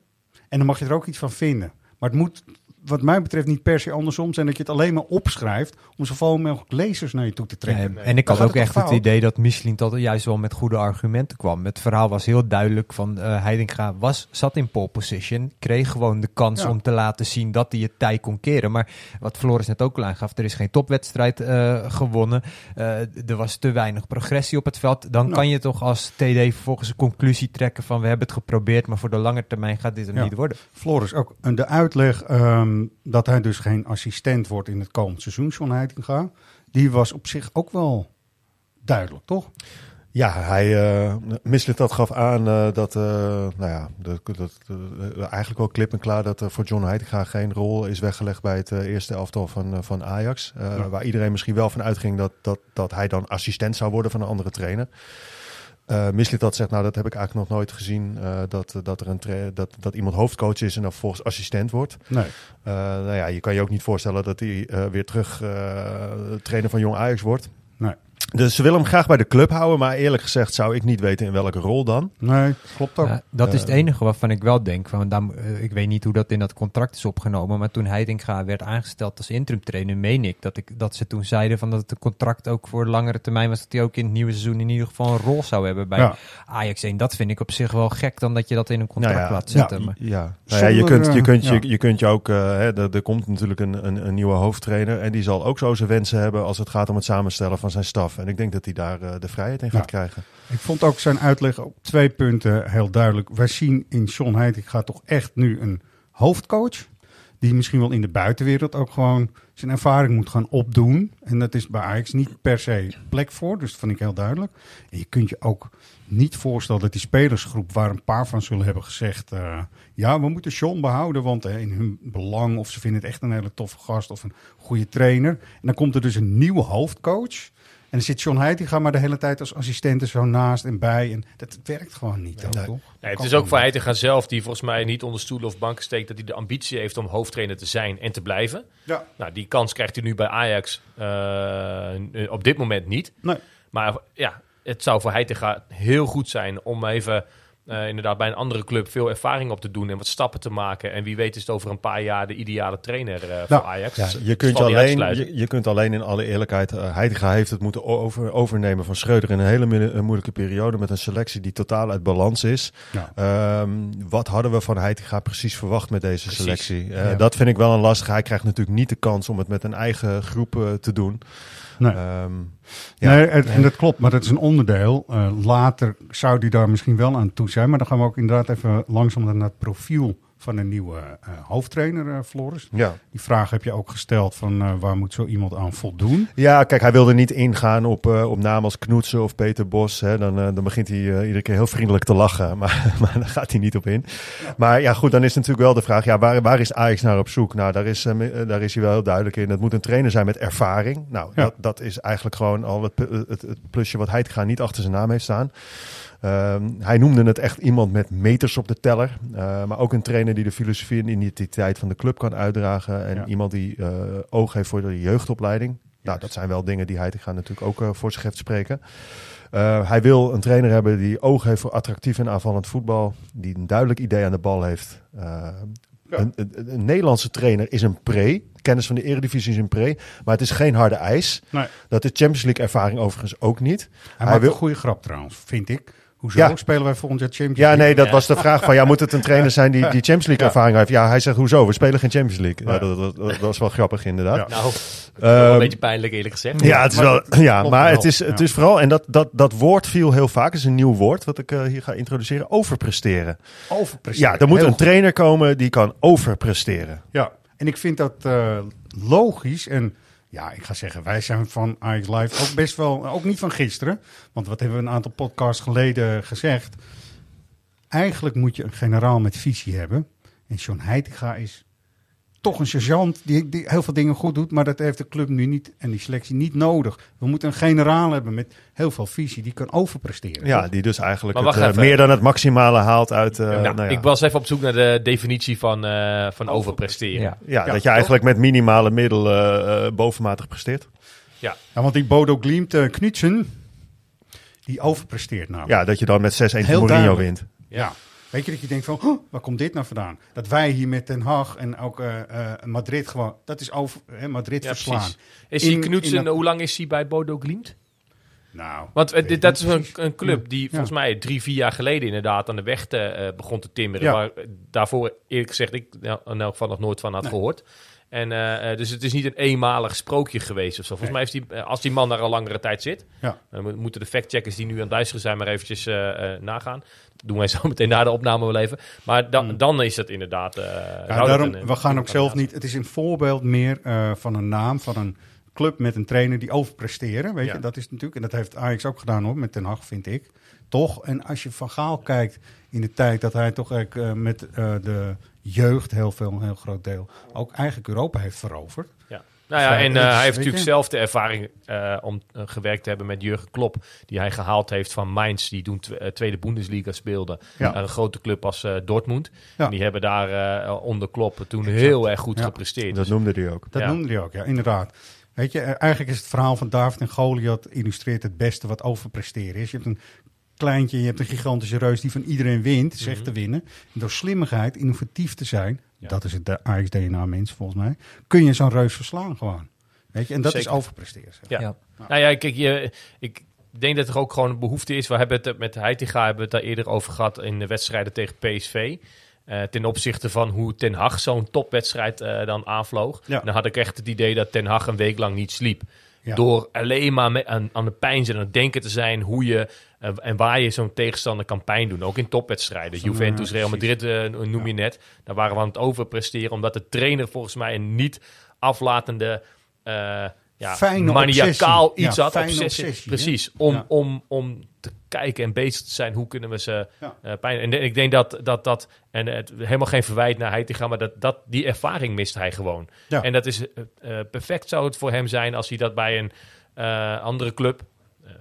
En dan mag je er ook iets van vinden. Maar het moet, wat mij betreft, niet per se andersom zijn dat je het alleen maar opschrijft om zoveel mogelijk lezers naar je toe te trekken. En ik had ook echt het idee dat Michelin dat juist wel met goede argumenten kwam. Het verhaal was heel duidelijk van Heidinga was, zat in pole position, kreeg gewoon de kans Ja. om te laten zien dat hij het tij kon keren. Maar wat Floris net ook al aangaf, er is geen topwedstrijd eh, gewonnen. Eh, er was te weinig progressie op het veld. Dan Nou. kan je toch als TD vervolgens een conclusie trekken van we hebben het geprobeerd, maar voor de lange termijn gaat dit Ja. niet worden. Floris, ook de uitleg ehm, dat hij dus geen assistent wordt in het komend seizoen, John Heitinga, die was op zich ook wel duidelijk, toch? Ja, hij uh, Mislit dat gaf aan eh, dat, eh, nou ja, dat, dat, eh, eigenlijk wel klip en klaar dat er voor John Heitinga geen rol is weggelegd bij het eh, eerste elftal van, eh, van Ajax. Eh, Ja. Waar iedereen misschien wel van uitging dat, dat, dat hij dan assistent zou worden van een andere trainer. Uh, Mislit dat zegt, nou dat heb ik eigenlijk nog nooit gezien, uh, dat, dat, er een dat, dat iemand hoofdcoach is en dan volgens assistent wordt. Nee. Uh, nou ja, je kan je ook niet voorstellen dat hij weer terug trainer van Jong Ajax wordt. Nee. Dus ze willen hem graag bij de club houden, maar eerlijk gezegd zou ik niet weten in welke rol dan. Nee, klopt ook. Ja, dat is het Eh, enige waarvan ik wel denk. Van, daar, eh, ik weet niet hoe dat in dat contract is opgenomen. Maar toen Heitinga werd aangesteld als interim trainer, meen ik dat, ik dat ze toen zeiden van dat het contract ook voor langere termijn was. Dat hij ook in het nieuwe seizoen in ieder geval een rol zou hebben bij Ja. Ajax 1. Dat vind ik op zich wel gek dan dat je dat in een contract Nou ja, laat zetten. ja, maar, Ja, nou ja je, kunt, je, kunt je, je kunt je ook, eh, hè, er, er komt natuurlijk een, een, een nieuwe hoofdtrainer en die zal ook zo zijn wensen hebben als het gaat om het samenstellen van zijn staf. En ik denk dat hij daar eh, de vrijheid in gaat krijgen. Ik vond ook zijn uitleg op twee punten heel duidelijk. Wij zien in John Heitinga toch echt nu een hoofdcoach. Die misschien wel in de buitenwereld ook gewoon zijn ervaring moet gaan opdoen. En dat is bij Ajax niet per se plek voor. Dus dat vind ik heel duidelijk. En je kunt je ook niet voorstellen dat die spelersgroep, waar een paar van zullen hebben gezegd. eh, ja, we moeten John behouden, want eh, in hun belang. Of ze vinden het echt een hele toffe gast of een goede trainer. En dan komt er dus een nieuwe hoofdcoach. En dan zit John Heitinga maar de hele tijd als assistent er zo naast en bij. En dat werkt gewoon niet, ook, Nee. toch? Nee, het is ook voor. Heitinga zelf, die volgens mij niet onder stoelen of banken steekt, dat hij de ambitie heeft om hoofdtrainer te zijn en te blijven. Ja. Nou, die kans krijgt hij nu bij Ajax eh, op dit moment niet. Nee. Maar ja, het zou voor Heitinga heel goed zijn om even eh, inderdaad bij een andere club veel ervaring op te doen en wat stappen te maken. En wie weet is het over een paar jaar de ideale trainer eh, voor Nou, Ajax. Ja, je, kunt je, alleen, je, je kunt alleen in alle eerlijkheid, uh, Heitinga heeft het moeten over, overnemen van Schreuder in een hele mo- een moeilijke periode met een selectie die totaal uit balans is. Ja. Ehm, wat hadden we van Heitinga precies verwacht met deze Precies. selectie? Eh, Ja. Dat vind ik wel een lastig. Hij krijgt natuurlijk niet de kans om het met een eigen groep eh, te doen. Nee. Ehm, ja. nee, en, en dat klopt, maar dat is een onderdeel. Eh, later zou die daar misschien wel aan toe zijn. Maar dan gaan we ook inderdaad even langzaam naar het profiel van een nieuwe eh, hoofdtrainer, eh, Floris. Ja. Die vraag heb je ook gesteld van eh, waar moet zo iemand aan voldoen? Ja, kijk, hij wilde niet ingaan op, op namen als Knoetsen of Peter Bos. Hè. Dan, dan begint hij iedere keer heel vriendelijk te lachen, maar, maar daar gaat hij niet op in. Maar ja, goed, dan is natuurlijk wel de vraag, ja, waar, waar is Ajax naar op zoek? Nou, daar is, daar is hij wel heel duidelijk in. Het moet een trainer zijn met ervaring. Nou, Ja. dat, dat is eigenlijk gewoon al het, het, het plusje wat Heitinga niet achter zijn naam heeft staan. Ehm, hij noemde het echt iemand met meters op de teller. Eh, maar ook een trainer die de filosofie en identiteit van de club kan uitdragen. En Ja. iemand die eh, oog heeft voor de jeugdopleiding. Nou, dat zijn wel dingen die Heitinga natuurlijk ook eh, voor zich heeft spreken. Hij wil een trainer hebben die oog heeft voor attractief en aanvallend voetbal. Die een duidelijk idee aan de bal heeft. Een, een, een Nederlandse trainer is een pre. Kennis van de eredivisie is een pre. Maar het is geen harde ijs. Nee. Dat is Champions League ervaring overigens ook niet. Hij, maakt een goede grap trouwens, vind ik. Hoezo Ja. spelen wij volgend jaar Champions Ja, League? nee, dat was de vraag van, ja, moet het een trainer zijn die, die Champions League ervaring heeft? Ja, hij zegt, hoezo? We spelen geen Champions League. Ja, Ja. dat, dat, dat was wel grappig inderdaad. Ja. Nou, wel een Ehm, beetje pijnlijk eerlijk gezegd. Ja, het is wel, ja maar het is, het Ja. is vooral, en dat, dat, dat woord viel heel vaak, het is een nieuw woord wat ik eh, hier ga introduceren, overpresteren. Overpresteren. Ja, er moet Heel een goed. trainer komen die kan overpresteren. Ja, en ik vind dat eh, logisch. En ja, ik ga zeggen, wij zijn van Ajax Live ook best wel, ook niet van gisteren. Want wat hebben we een aantal podcasts geleden gezegd? Eigenlijk moet je een generaal met visie hebben. En John Heitinga is toch een sergeant die, die heel veel dingen goed doet. Maar dat heeft de club nu niet en die selectie niet nodig. We moeten een generaal hebben met heel veel visie die kan overpresteren. Ja, toch? die dus eigenlijk Maar het, wacht eh, even. meer dan het maximale haalt uit... eh, Nou, nou ja. Ik was even op zoek naar de definitie van, eh, van overpresteren. Ja. ja, Ja, dat je eigenlijk met minimale middelen eh, bovenmatig presteert. Ja. Ja, want die Bodo Glimt uh, Knutsen, die overpresteert nou. Ja, dat je dan met 6-1 van Heel Mourinho duidelijk. wint. Ja. Weet je dat je denkt van, "Huh, waar komt dit nou vandaan? Dat wij hier met Den Haag en ook eh, eh, Madrid gewoon, dat is over, hè, Madrid Ja, verslaan. precies. Is In- die Knutsen, dat- hoe lang is hij bij Bodo Glimt? Nou, Want eh, dit, dat is een, club die Ja. volgens mij drie, vier jaar geleden inderdaad aan de weg te, begon te timmeren. Ja. Waar daarvoor eerlijk gezegd ik nou, in elk geval nog nooit van had gehoord. En, eh, eh, dus het is niet een eenmalig sprookje geweest of zo. Volgens mij is die, eh, als die man daar al langere tijd zit, Ja. dan mo- moeten de factcheckers die nu aan het luisteren zijn maar eventjes nagaan. Dat doen wij zo meteen na de opname wel even. Maar dan, dan is het inderdaad... Ja, dat daarom, een, we gaan ook zelf niet, het is een voorbeeld meer van een naam, van een club met een trainer die overpresteren. Weet Ja. je, dat is natuurlijk, en dat heeft Ajax ook gedaan hoor, met Den Haag vind ik. Toch? En als je van Gaal kijkt in de tijd dat hij toch met de jeugd heel veel, een heel groot deel, ook eigenlijk Europa heeft veroverd. Ja. Nou ja, Dus, en eh, eh, hij heeft natuurlijk zelf de ervaring eh, om gewerkt te hebben met Jurgen Klopp. Die hij gehaald heeft van Mainz, die toen tw- Tweede Bundesliga speelde. Ja. Naar een grote club als eh, Dortmund. Ja. En die hebben daar eh, onder Klopp toen heel erg goed Ja. gepresteerd. Dat Dus- noemde hij ook. Dat Ja. noemde hij ook, ja, inderdaad. Weet je, eigenlijk is het verhaal van David en Goliath illustreert het beste wat overpresteren is. Je hebt een kleintje, je hebt een gigantische reus die van iedereen wint, zegt Mhm. te winnen. En door slimmigheid, innovatief te zijn, dat is het Ajax DNA mens volgens mij, kun je zo'n reus verslaan gewoon. Weet je, en dat Zeker. is overpresteren. zeg. Ja. Ja. Nou ja, kijk, je, ik denk dat er ook gewoon een behoefte is. We hebben het met Heitinga hebben we het daar eerder over gehad in de wedstrijden tegen PSV. Eh, ten opzichte van hoe Ten Hag zo'n topwedstrijd eh, dan aanvloog. Ja. Dan had ik echt het idee dat Ten Hag een week lang niet sliep. Ja. Door alleen maar aan, aan de pijn en aan het denken te zijn hoe je eh, en waar je zo'n tegenstander kan pijn doen. Ook in topwedstrijden. Juventus, Real. Madrid eh, noem je net. Daar waren we aan het overpresteren. Omdat de trainer volgens mij een niet aflatende... eh ja, Fijne maniacaal obsessie. iets Ja, had. Obsessie. Precies. Om, Ja. om, om te kijken en bezig te zijn. Hoe kunnen we ze Ja. eh, pijn... En ik denk dat dat... dat en het, helemaal geen verwijt naar Heitinga, maar dat, dat, die ervaring mist hij gewoon. En dat is eh, perfect zou het voor hem zijn als hij dat bij een andere club,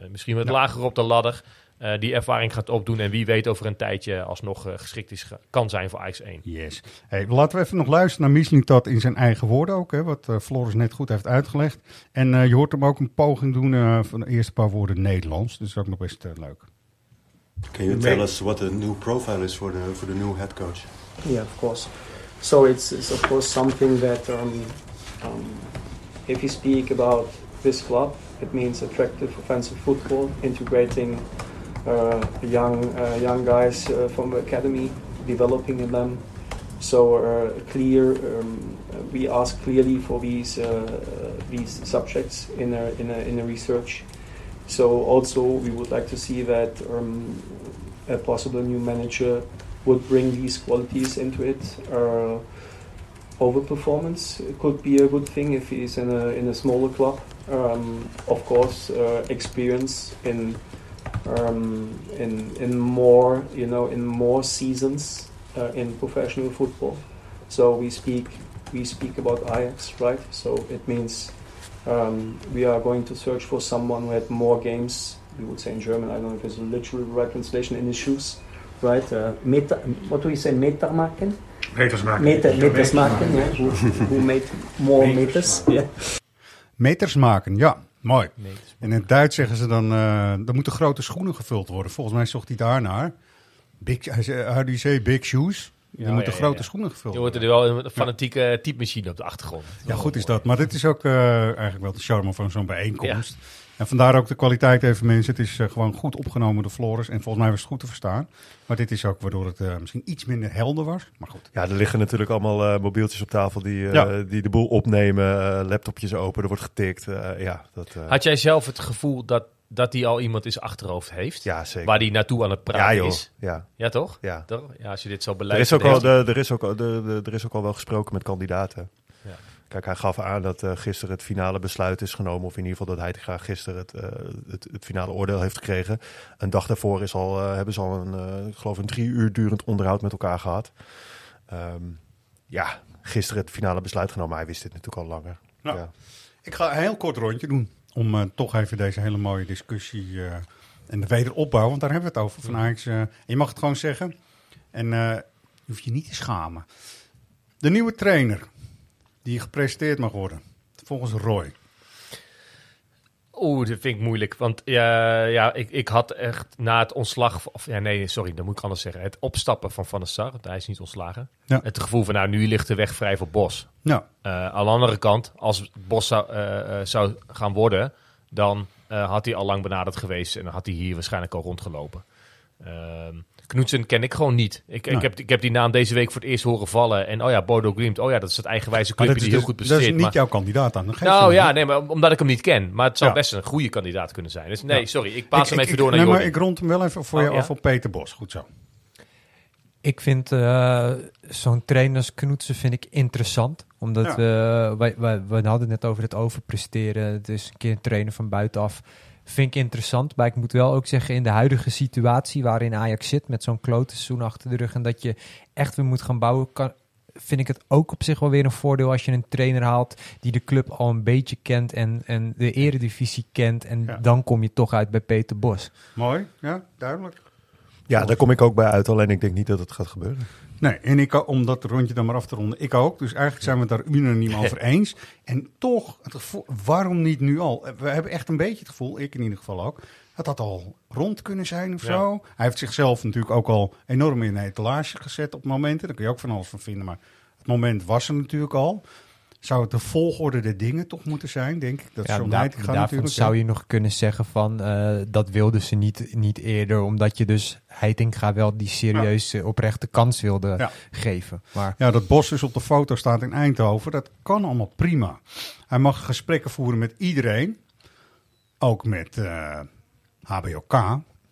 misschien wat lager op de ladder, eh, die ervaring gaat opdoen. En wie weet over een tijdje alsnog eh, geschikt is, kan zijn voor Ajax 1. Yes. Hey, laten we even nog luisteren naar Mislintat in zijn eigen woorden ook, hè, wat eh, Floris net goed heeft uitgelegd. En eh, je hoort hem ook een poging doen eh, van de eerste paar woorden Nederlands, dus dat is ook nog best leuk. Can you tell us what the new profile is for the for the new head coach? Yeah, of course. So it's, it's of course something that um, um, if you speak about this club, it means attractive offensive football, integrating young uh, young guys uh, from the academy, developing in them. So uh, clear, um, we ask clearly for these uh, these subjects in a, in a, in a research. So also we would like to see that um, a possible new manager would bring these qualities into it. Uh, overperformance could be a good thing if he's in a in a smaller club. Um, of course, uh, experience in um, in in more you know in more seasons uh, in professional football. So we speak we speak about Ajax, right? So it means um, we are going to search for someone who had more games. We would say in German. I don't know if it's literally the right translation in his shoes, right? Uh, meta, what do you say? Meter maken. Meters maken. Meter, meters maken. Yeah. Who, who made more meters? Yeah. Meters maken, ja. Mooi. En in het Duits zeggen ze dan, eh er moeten grote schoenen gevuld worden. Volgens mij zocht hij daarnaar. Big, hij zei, how do you say, big shoes? Er Ja, moeten ja, grote schoenen gevuld Je hoort er worden. wel een fanatieke typemachine op de achtergrond. Ja, goed is dat. Maar dit is ook eh, eigenlijk wel de charme van zo'n bijeenkomst. En vandaar ook de kwaliteit even mensen. Het is eh, gewoon goed opgenomen door Floris. En volgens mij was het goed te verstaan. Maar dit is ook waardoor het eh, misschien iets minder helder was. Maar goed. Ja, er liggen natuurlijk allemaal eh, mobieltjes op tafel die, eh, Ja. die de boel opnemen. eh, laptopjes open, er wordt getikt. eh, ja, dat, eh, Had jij zelf het gevoel dat, dat hij al iemand in zijn achterhoofd heeft? Ja, zeker. Waar hij naartoe aan het praten Ja, joh. is? Ja. Ja, toch? Ja. Toch? Ja, als je dit zo er, is ook al, de, er, is ook al, de, de- er is ook al wel gesproken met kandidaten. Kijk, hij gaf aan dat eh, gisteren het finale besluit is genomen. Of in ieder geval dat hij graag gisteren het, eh, het, het finale oordeel heeft gekregen. Een dag daarvoor is al, eh, hebben ze al een, geloof een drie uur durend onderhoud met elkaar gehad. Ehm, ja, gisteren het finale besluit genomen. Hij wist dit natuurlijk al langer. Nou, Ja. Ik ga een heel kort rondje doen. Om toch even deze hele mooie discussie en de wederopbouw. Want daar hebben we het over. Van Ajax, en je mag het gewoon zeggen. En je hoeft je niet te schamen. De nieuwe trainer die gepresenteerd mag worden. Volgens Roy. Oeh, dat vind ik moeilijk. Want ja, ja ik, ik had echt na het ontslag... Of, ja, nee, sorry, dat moet ik anders zeggen. Het opstappen van Van der Sar, want hij is niet ontslagen. Ja. Het gevoel van, nou, nu ligt de weg vrij voor Bos. Ja. Eh, aan de andere kant, als Bos zou, eh, eh, zou gaan worden... dan had hij al lang benaderd geweest... en dan had hij hier waarschijnlijk al rondgelopen. Knoetsen ken ik gewoon niet. Ik, Nee. ik, heb, ik heb die naam deze week voor het eerst horen vallen. En oh ja, Bodo Glimt. Oh ja, dat is het eigenwijze clubje dat die is heel dus- goed dat is niet maar- jouw kandidaat dan. Nou ja, nee, maar omdat ik hem niet ken. Maar het zou Ja. best een goede kandidaat kunnen zijn. Dus nee, Ja. sorry. Ik paas hem even ik- door naar nee, maar ik rond hem wel even voor Oh, je ja? af op Peter Bos. Goed zo. Ik vind eh, zo'n trainer als Knoetsen vind ik interessant. Omdat Ja. we, wij, wij, we hadden het net over het overpresteren. Het is een keer een trainer van buitenaf. Vind ik interessant. Maar ik moet wel ook zeggen, in de huidige situatie waarin Ajax zit... met zo'n klote seizoen achter de rug... en dat je echt weer moet gaan bouwen... Kan, vind ik het ook op zich wel weer een voordeel als je een trainer haalt... die de club al een beetje kent en, en de eredivisie kent. En Ja. dan kom je toch uit bij Peter Bos. Mooi, ja, duidelijk. ja, daar kom ik ook bij uit. Alleen ik denk niet dat het gaat gebeuren. Nee, en ik, om dat rondje dan maar af te ronden, ik ook. Dus eigenlijk zijn we het daar unaniem over eens. En toch, het gevoel, waarom niet nu al? We hebben echt een beetje het gevoel, ik in ieder geval ook, dat dat al rond kunnen zijn of Ja. zo. Hij heeft zichzelf natuurlijk ook al enorm in een etalage gezet op momenten. Daar kun je ook van alles van vinden, maar het moment was er natuurlijk al. Zou het de volgorde der dingen toch moeten zijn, denk ik? Dat Ja, John daar- Heitinga daarvan natuurlijk... zou je nog kunnen zeggen van eh, dat wilden ze niet, niet eerder, omdat je dus Heitinga wel die serieuze oprechte kans wilde Ja. geven. Maar Ja, dat Bos dus op de foto staat in Eindhoven, dat kan allemaal prima. Hij mag gesprekken voeren met iedereen, ook met eh, HBOK,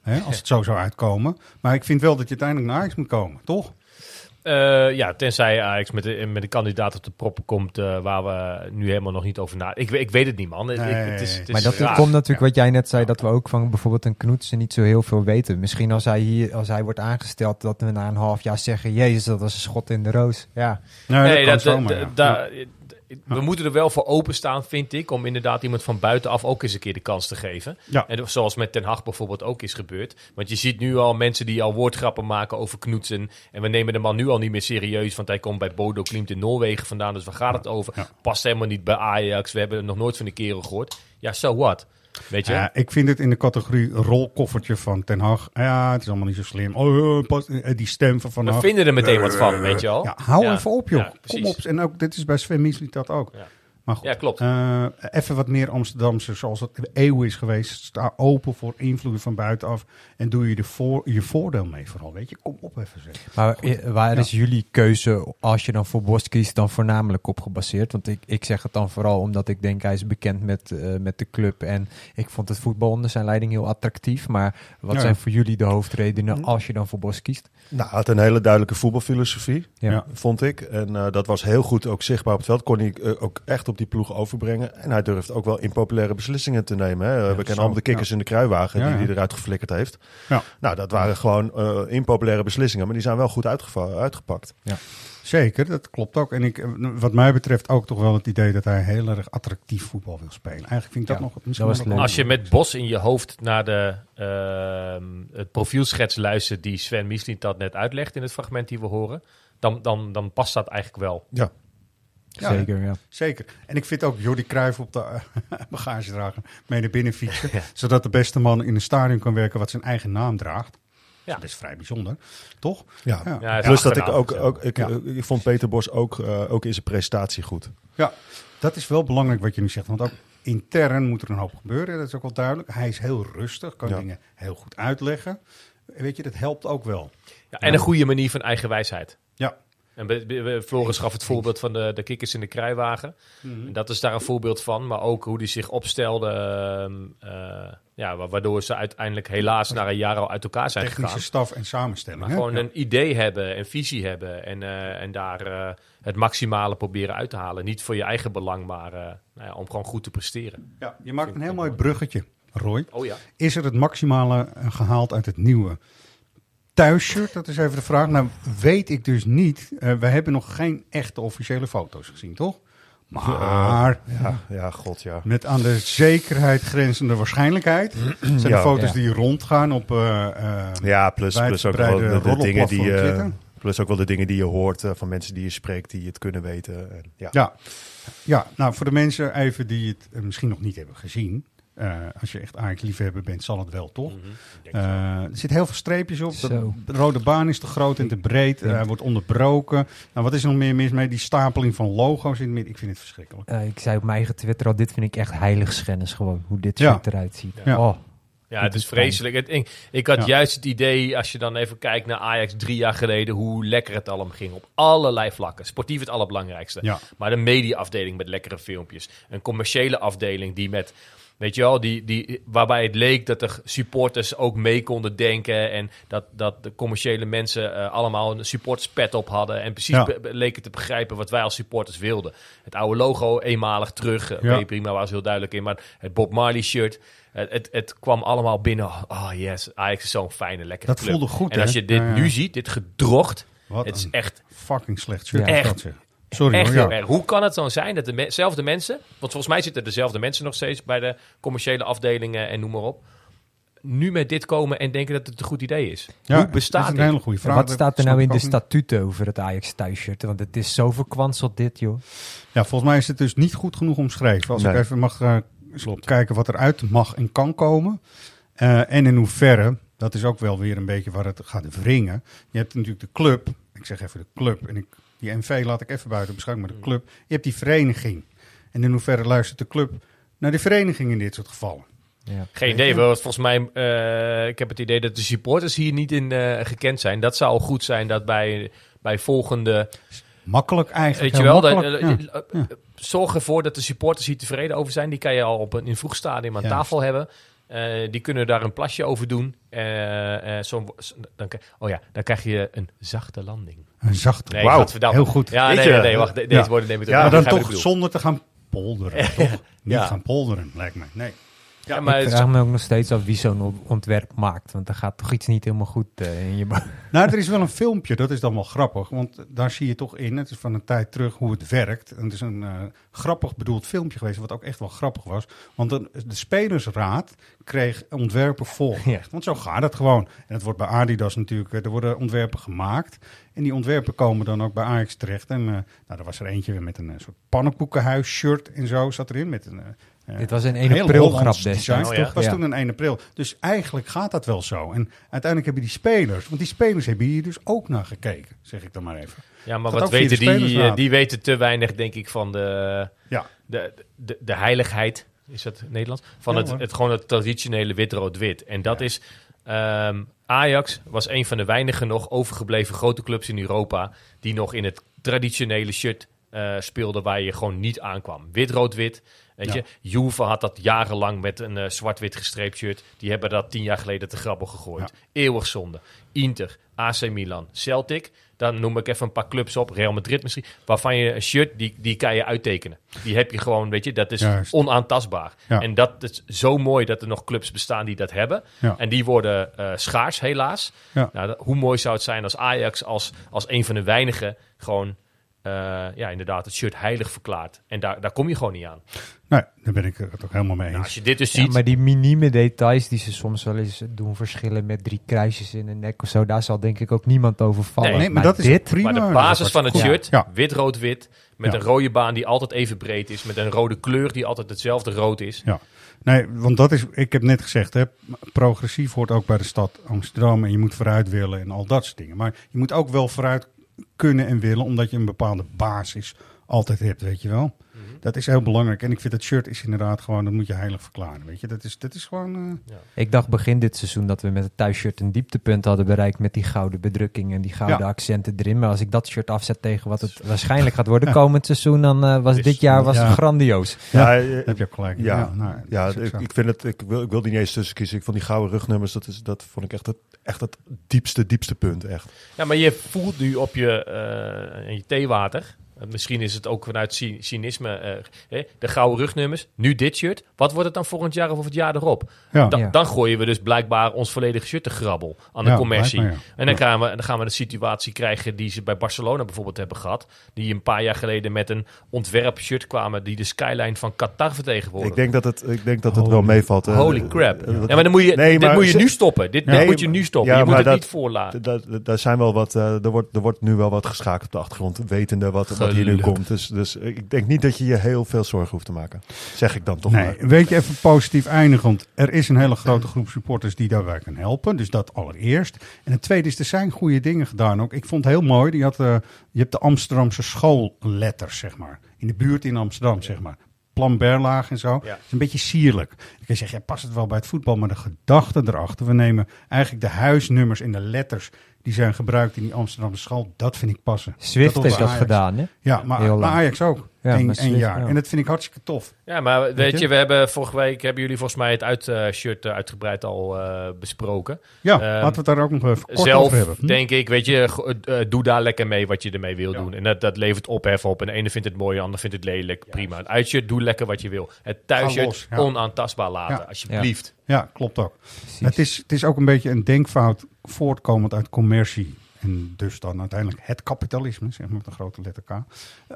hè, als het zo zou uitkomen. Maar ik vind wel dat je uiteindelijk naar Ajax moet komen, toch? Eh, ja, tenzij Ajax met de, met de kandidaat op de proppen komt... eh, waar we nu helemaal nog niet over na... Ik, ik weet het niet, man. Ik- Nee. het is, het is maar dat raar. komt natuurlijk wat jij net zei, dat we ook van bijvoorbeeld een Knoetsen niet zo heel veel weten. Misschien als hij hier, als hij wordt aangesteld, dat we na een half jaar zeggen, jezus, dat was een schot in de roos. Ja. Nee, dat, zomaar, dat- ja. We moeten er wel voor openstaan, vind ik, om inderdaad iemand van buitenaf ook eens een keer de kans te geven. Ja. En zoals met Ten Hag bijvoorbeeld ook is gebeurd. Want je ziet nu al mensen die al woordgrappen maken over Knoetsen. En we nemen de man nu al niet meer serieus, want hij komt bij Bodo Klimt in Noorwegen vandaan. Dus waar gaat het over? Past helemaal niet bij Ajax. We hebben nog nooit van de kerel gehoord. Ja, so what? Weet je? Ja, ik vind het in de categorie rolkoffertje van Ten Hag. Ja, het is allemaal niet zo slim. Oh, eh, eh, die stem van Van we Hag. vinden er meteen wat van, weet je al? Ja, hou even op, joh. Kom precies. op. En ook, dit is bij Sven Misliet dat ook. Ja. Maar goed, Ja, klopt. eh, even wat meer Amsterdamse, zoals het eeuwen is geweest. Sta open voor invloeden van buitenaf. En doe je er voor, je voordeel mee vooral. Weet je, kom op even zeg. Maar Goed. eh, waar Ja. is jullie keuze als je dan voor Bos kiest dan voornamelijk op gebaseerd? Want ik, ik zeg het dan vooral omdat ik denk hij is bekend met, eh, met de club en ik vond het voetbal onder zijn leiding heel attractief. Maar wat Ja. zijn voor jullie de hoofdredenen als je dan voor Bos kiest? Nou, hij had een hele duidelijke voetbalfilosofie, Ja. vond ik. En eh, dat was heel goed ook zichtbaar op het veld. Kon hij eh, ook echt op die ploeg overbrengen. En hij durft ook wel impopulaire beslissingen te nemen. Hè. We kennen allemaal de kikkers ja. in de kruiwagen Ja, die hij ja. eruit geflikkerd heeft. Ja. Nou, dat waren gewoon eh, impopulaire beslissingen. Maar die zijn wel goed uitgepakt. Ja. Zeker, dat klopt ook. En ik, eh, wat mij betreft ook toch wel het idee dat hij heel erg attractief voetbal wil spelen. Eigenlijk vind ik dat Ja, nog misschien dat was wel leuk. nog- Als je met Bos in je hoofd naar de, ehm, het profielschets luistert die Sven Mislint dat net uitlegt in het fragment die we horen, dan, dan, dan past dat eigenlijk wel. Ja. Ja, Zeker, ja. Zeker. En ik vind ook Jordi Cruijff op de uh, bagagedrager mee naar binnen fietsen. Zodat de beste man in een stadion kan werken wat zijn eigen naam draagt. Ja. Dat is vrij bijzonder, toch? Ja, Ja. Ja, plus dat ik ook, ook ik, Ja. eh, ik vond Peter Bos ook, eh, ook in zijn prestatie goed. Ja, dat is wel belangrijk wat je nu zegt. Want ook intern moet er een hoop gebeuren. Dat is ook wel duidelijk. Hij is heel rustig, kan Ja. dingen heel goed uitleggen. Weet je, dat helpt ook wel. Ja, en een goede manier van eigen wijsheid. En Floris gaf het voorbeeld van de, de kikkers in de kruiwagen. Mhm. En dat is daar een voorbeeld van. Maar ook hoe die zich opstelde. ehm, eh, ja, wa- waardoor ze uiteindelijk helaas na een jaar al uit elkaar zijn Technische gegaan. staf en samenstelling. Maar hè? gewoon Ja. een idee hebben en visie hebben. En, eh, en daar eh, het maximale proberen uit te halen. Niet voor je eigen belang, maar nou ja, om gewoon goed te presteren. Ja, je maakt een heel mooi bruggetje, Roy. Oh ja. Is er het maximale eh, gehaald uit het nieuwe thuisshirt? Dat is even de vraag. Nou, weet ik dus niet. Eh, we hebben nog geen echte officiële foto's gezien, toch? Maar Ja, ja, god ja. met aan de zekerheid grenzende waarschijnlijk zijn Ja. de foto's Ja. die rondgaan op eh, eh, Ja, plus, plus ook wel de, de dingen die plus ook wel de dingen die je hoort van mensen die je spreekt, die het kunnen weten. En, ja. Ja. ja, nou voor de mensen even die het misschien nog niet hebben gezien. Eh, als je echt Ajax liefhebber bent, zal het wel, toch? Eh, er zitten heel veel streepjes op. De, rode baan is te groot en te breed. Eh, Hij wordt onderbroken. Nou, wat is er nog meer mis mee? Die stapeling van logo's in het midden. Ik vind het verschrikkelijk. Eh, ik zei op mijn eigen Twitter al, dit vind ik echt heiligschennis gewoon, hoe dit Ja. eruit ziet. Ja. Oh, Ja, het is vreselijk. Het, ik, ik had Ja. juist het idee, als je dan even kijkt naar Ajax drie jaar geleden, hoe lekker het allemaal ging. Op allerlei vlakken. Sportief het allerbelangrijkste. Ja. Maar de mediaafdeling met lekkere filmpjes. Een commerciële afdeling die met, weet je wel, die, die, waarbij het leek dat de supporters ook mee konden denken. En dat, dat de commerciële mensen eh, allemaal een supporterspet op hadden. En precies Ja. leken te begrijpen wat wij als supporters wilden. Het oude logo eenmalig terug. Oké, Ja. prima, was heel duidelijk in. Maar het Bob Marley shirt. Het, het, het kwam allemaal binnen. Oh yes, Ajax is zo'n fijne, lekkere Dat club. voelde goed, En als je dit Ja, nu ziet, dit gedrocht. Wat het is echt, fucking slecht shirt. Echt. Sorry echt hoor. heel ja. erg. Hoe kan het zo zijn dat dezelfde mensen... Want volgens mij zitten dezelfde mensen nog steeds... bij de commerciële afdelingen en noem maar op... nu met dit komen en denken dat het een goed idee is. Ja, Hoe dat bestaat is een dit? hele goede vraag. wat staat er nou in de statuten over het Ajax thuisshirt? Want het is zo verkwanseld dit, joh. Ja, volgens mij is het dus niet goed genoeg omschreven. Als ik even mag eh, kijken wat eruit mag en kan komen. Eh, en in hoeverre, dat is ook wel weer een beetje waar het gaat wringen. Je hebt natuurlijk de club, ik zeg even de club, en ik, die MV laat ik even buiten beschouwen, maar de club. Je hebt die vereniging. En in hoeverre luistert de club naar die vereniging in dit soort gevallen? Ja. Geen idee. want Volgens mij, eh, ik heb het idee dat de supporters hier niet in eh, gekend zijn. Dat zou goed zijn dat bij, bij volgende... Makkelijk eigenlijk. Weet je wel, dat, eh, ja. zorg ervoor dat de supporters hier tevreden over zijn. Die kan je al op een, in vroeg stadium aan Juist. tafel hebben. Eh, die kunnen daar een plasje over doen. Eh, eh, zo- dan, oh ja, dan krijg je een zachte landing. Een zachte. Nee, Wauw, heel goed. Ja, nee, nee, nee, wacht. de- Ja. Deze woorden neem ik Ja, dan toch zonder te gaan polderen. toch? Niet Ja. gaan polderen, lijkt me. Nee. Ja, ik maar het is- vraag me ook nog steeds af wie zo'n on- ontwerp maakt. Want er gaat toch iets niet helemaal goed eh, in je... Nou, er is wel een filmpje, dat is dan wel grappig. Want daar zie je toch in, het is van een tijd terug, hoe het werkt. En het is een eh, grappig bedoeld filmpje geweest, wat ook echt wel grappig was. Want de, de Spelersraad kreeg ontwerpen voorgelegd. Want zo gaat het gewoon. En het wordt bij Adidas natuurlijk, eh, er worden ontwerpen gemaakt. En die ontwerpen komen dan ook bij Ajax terecht. En uh, nou, er was er eentje met een uh, soort pannenkoekenhuis shirt en zo zat erin. Met een, uh, Dit was een 1 april grap destijds, oh, was Ja. toen een 1 april. Dus eigenlijk gaat dat wel zo. En uiteindelijk hebben die spelers, want die spelers hebben hier dus ook naar gekeken, zeg ik dan maar even. Ja, maar Gaat wat weten die? eh, Die weten te weinig, denk ik, van de, Ja. de, de, de heiligheid, is dat Nederlands? Van Ja, het, het, gewoon het traditionele wit-rood-wit. En dat is... ehm, Ajax was een van de weinige nog overgebleven grote clubs in Europa... die nog in het traditionele shirt eh speelden waar je gewoon niet aankwam. Wit-rood-wit. Weet Ja. je, Juve had dat jarenlang met een eh, zwart-wit gestreept shirt. Die hebben dat tien jaar geleden te grabbel gegooid. Eeuwig zonde. Inter, AC Milan, Celtic. Dan noem ik even een paar clubs op. Real Madrid misschien. Waarvan je een shirt, die, die kan je uittekenen. Die heb je gewoon, weet je, dat is Juist. onaantastbaar. Ja. En dat is zo mooi dat er nog clubs bestaan die dat hebben. Ja. En die worden eh, schaars, helaas. Ja. Nou, dat- hoe mooi zou het zijn als Ajax als, als een van de weinigen gewoon... eh, ja, inderdaad, het shirt heilig verklaart. En daar, daar kom je gewoon niet aan. Nee, daar ben ik het ook helemaal mee eens. als je dit dus Ja, ziet... maar die minieme details die ze soms wel eens doen verschillen met drie kruisjes in een nek of zo, daar zal denk ik ook niemand over vallen. Nee, maar dat is dit, prima. Maar de basis is van het shirt, Ja. wit-rood-wit, met Ja. een rode baan die altijd even breed is, met een rode kleur die altijd hetzelfde rood is. Ja. Nee, want dat is, ik heb net gezegd, hè, progressief hoort ook bij de stad Amsterdam en je moet vooruit willen en al dat soort dingen. Maar je moet ook wel vooruit kunnen en willen, omdat je een bepaalde basis altijd hebt, weet je wel. Dat is heel belangrijk. En ik vind dat shirt is inderdaad gewoon, dat moet je heilig verklaren, weet je. Dat is, dat is gewoon... eh, Ik dacht begin dit seizoen dat we met het thuisshirt een dieptepunt hadden bereikt met die gouden bedrukking en die gouden Ja. accenten erin. Maar als ik dat shirt afzet tegen wat het waarschijnlijk gaat worden komend seizoen, dan eh, was dit jaar was ja. het grandioos. Ja, eh, heb je ook gelijk. Ja, Ja, nou, ja, ik, vind het. Ik wil, ik wil die niet eens tussen kiezen. Ik vond die gouden rugnummers. Dat, is, dat vond ik echt het, echt het diepste, diepste punt. Echt. Ja, maar je voelt nu op je, eh, in je theewater. Eh, Misschien is het ook vanuit cy- cynisme. eh, hè, de gouden rugnummers. Nu dit shirt. Wat wordt het dan volgend jaar of het jaar erop? Ja. Da- Ja. Dan gooien we dus blijkbaar ons volledige shirt te grabbel aan de Ja, commercie. En dan, Ja. gaan we, dan gaan we de situatie krijgen die ze bij Barcelona bijvoorbeeld hebben gehad. Die een paar jaar geleden met een ontwerp shirt kwamen die de skyline van Qatar vertegenwoordigde. Ik denk dat het, ik denk dat het wel meevalt. Holy crap. ja, maar dan moet je, Nee, dit maar moet je nu stoppen. Dit, moet je nu stoppen. ja, je moet het dat- niet voorlaten. Da- da- Daar zijn wel wat, eh, er, wordt, er wordt nu wel wat geschaakt op de achtergrond, wetende wat, wat hier nu komt. Dus, dus ik denk niet dat je je heel veel zorgen hoeft te maken. Zeg ik dan toch Nee, maar. weet je, even positief eindigen. Want er is een hele grote groep supporters die daarbij kan helpen. Dus dat allereerst. En het tweede is, er zijn goede dingen gedaan ook. Ik vond het heel mooi. Die had, eh, je hebt de Amsterdamse schoolletters, zeg maar. In de buurt in Amsterdam, zeg maar. Plan Berlaag en zo. Ja. Het is een beetje sierlijk. Ik kan zeggen, ja, past het wel bij het voetbal. Maar de gedachte erachter. We nemen eigenlijk de huisnummers en de letters die zijn gebruikt in die Amsterdamse school. Dat vind ik passen. Swift was heeft dat gedaan, hè? Ja, maar, maar. Ajax ook. Ja, Swift, jaar. ja. En dat vind ik hartstikke tof. Ja, maar weet, Weet je? je? we hebben vorige week hebben jullie volgens mij het uit, eh, shirt eh, uitgebreid al eh, besproken. Ja, Ehm, laten we het daar ook nog even kort Zelf over hebben. Hm? denk ik, weet je, doe daar lekker mee wat je ermee wil doen. En dat, dat levert ophef op. En de ene vindt het mooi, de ander vindt het lelijk. Prima. Het uitshirt, doe lekker wat je wil. Het thuisshirt, los, ja. onaantastbaar laten, Ja. alsjeblieft. Ja, klopt ook. Het is, het is ook een beetje een denkfout voortkomend uit commercie. En dus dan uiteindelijk het kapitalisme, zeg maar met een grote letter K.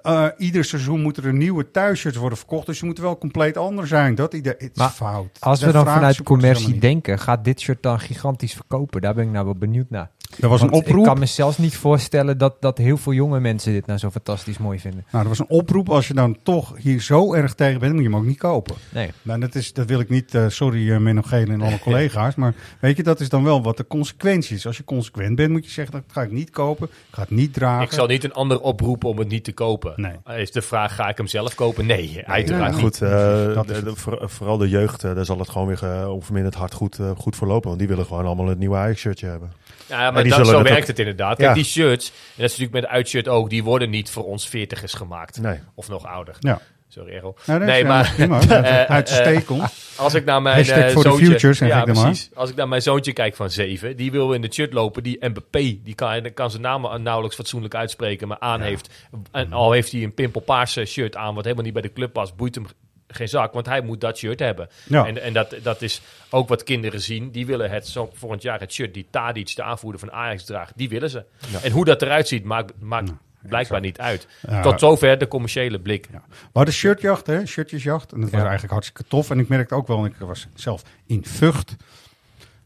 Eh, ieder seizoen moeten er nieuwe thuisshirts worden verkocht. Dus ze moeten wel compleet anders zijn. Dat idee is Maar fout. Als we dan vanuit commercie denken, gaat dit shirt dan gigantisch verkopen? Daar ben ik nou wel benieuwd naar. Er was een oproep. Ik kan me zelfs niet voorstellen dat, dat heel veel jonge mensen dit nou zo fantastisch mooi vinden. Nou, er was een oproep. Als je dan toch hier zo erg tegen bent, moet je hem ook niet kopen. Nee. Nou, dat, is, dat wil ik niet, eh, sorry uh, Menno Gele en alle collega's. Maar weet je, dat is dan wel wat de consequentie is. Als je consequent bent, moet je zeggen, dat ga ik niet kopen. Ik ga het niet dragen. Ik zal niet een ander oproepen om het niet te kopen. Nee. Eh, Is de vraag, ga ik hem zelf kopen? Nee, uiteraard goed, eh, Dat is de- de- voor- vooral de jeugd, eh, daar zal het gewoon weer uh, onverminderd hard goed, uh, goed voor lopen. Want die willen gewoon allemaal een nieuwe Ajax-shirtje hebben. Ja, maar die dat, zullen zo werkt ook- het inderdaad. Kijk, Ja. die shirts, en dat is natuurlijk met uitshirt ook, die worden niet voor ons veertigers gemaakt. Nee. Of nog ouder. Ja. Sorry, Errol. Nou, nee, maar... is eh, eh, uitstekend. als ik naar mijn eh, zoontje... ja, precies. Als ik naar mijn zoontje kijk van zeven, die wil in de shirt lopen, die Mbappé, die kan, kan zijn naam nauwelijks fatsoenlijk uitspreken, maar aan heeft. En al heeft hij een pimpelpaarse shirt aan, wat helemaal niet bij de club past, boeit hem geen zak, want hij moet dat shirt hebben. Ja. En, en dat, dat is ook wat kinderen zien. Die willen het zo volgend jaar het shirt die Tadic, de aanvoerder van Ajax, draagt. Die willen ze. Ja. En hoe dat eruit ziet, maakt, maakt blijkbaar niet uit. Ja. Tot zover de commerciële blik. We hadden shirtjacht, hè? shirtjesjacht. En dat was Ja. eigenlijk hartstikke tof. En ik merkte ook wel, ik was zelf in Vught.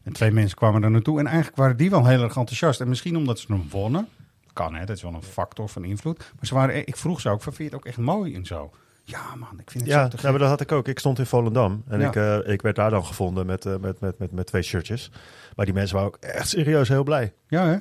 En twee mensen kwamen daar naartoe. En eigenlijk waren die wel heel erg enthousiast. En misschien omdat ze hem wonnen. Kan, hè? Dat is wel een factor van invloed. Maar ze waren, ik vroeg ze ook, van, vind je het ook echt mooi en zo? Ja, man, ik vind het Ja, zo te ja, maar dat had ik ook. Ik stond in Volendam en Ja. ik, eh, ik werd daar dan gevonden met, eh, met, met, met, met twee shirtjes. Maar die mensen waren ook echt serieus heel blij. Ja, hè?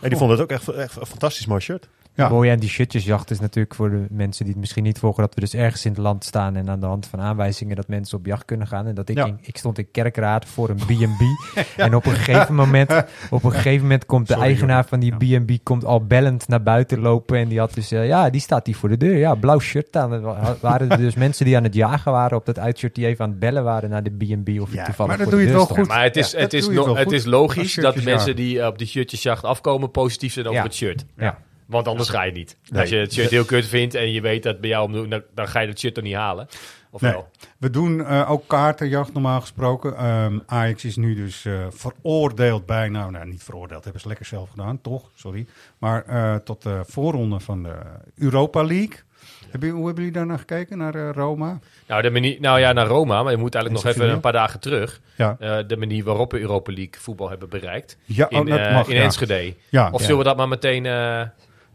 En die vonden het ook echt, echt een fantastisch mooi shirt. Het mooie aan die shirtjesjacht is natuurlijk voor de mensen die het misschien niet volgen, dat we dus ergens in het land staan en aan de hand van aanwijzingen dat mensen op jacht kunnen gaan. En dat ik, Ja. in- ik stond in Kerkraad voor een B&B en op een gegeven moment, op een gegeven moment komt de Sorry, eigenaar van die B&B komt al bellend naar buiten lopen en die had dus, eh, ja, die staat hier voor de deur. Ja, blauw shirt aan. Er wa- waren er dus mensen die aan het jagen waren op dat uitshirt die even aan het bellen waren naar de B&B of ik toevallig maar dat voor doe de je deur wel stond. goed. Maar het is, Ja, het is, no- het is logisch dat mensen die eh, op die shirtjesjacht afkomen positief zijn over Ja. het shirt. Ja. Want anders ga je niet. Nee. Als je het shirt heel kut vindt en je weet dat bij jou om dan, dan ga je het shirt er niet halen. Of Nee. wel? We doen eh, ook kaartenjacht normaal gesproken. Ehm, Ajax is nu dus eh, veroordeeld bij, nou, nou niet veroordeeld, hebben ze lekker zelf gedaan, toch? Sorry. Maar eh, tot de voorronde van de Europa League. Hebben, hoe hebben jullie daar naar gekeken, naar Roma? Nou, de manier, nou ja, naar Roma, maar je moet eigenlijk En nog even een paar dagen terug. Ja. De manier waarop we Europa League voetbal hebben bereikt. Ja, in, oh, dat mag, in ja. Enschede. Ja. Of zullen we dat maar meteen...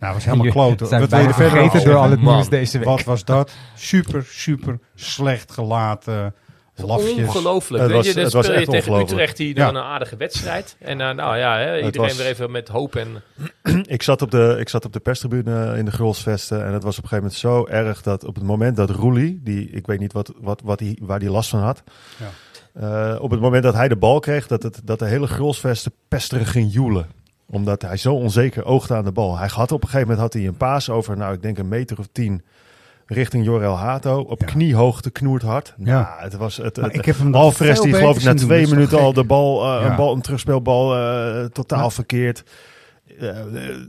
Nou, was helemaal kloten. zijn Wat wil je er verder over door al het nieuws deze week. Wat was dat? Super, super slecht gelaten. Lafjes. Ongelooflijk. Het Weet was- je, dan het was speel je echt tegen ongelooflijk. Utrecht Ja. door een aardige wedstrijd. En eh, nou ja, hè, iedereen was- weer even met hoop en... ik, zat op de, ik zat op de perstribune in de Grolsvesten. En het was op een gegeven moment zo erg dat op het moment dat Roelie, die ik weet niet wat, wat, wat die, waar hij last van had. Ja. eh, op het moment dat hij de bal kreeg, dat, het, dat de hele Grolsvesten pesterig ging joelen. Omdat hij zo onzeker oogde aan de bal. Hij had op een gegeven moment had hij een paas over, nou ik denk een meter of tien. Richting Jorel Hato. Op Ja. kniehoogte knoert hard. Ja. Nou, het was het, ik heb hem Alvarez die geloof ik na twee toch minuten al de bal, eh, Ja. een, bal een terugspeelbal eh, totaal verkeerd. Eh,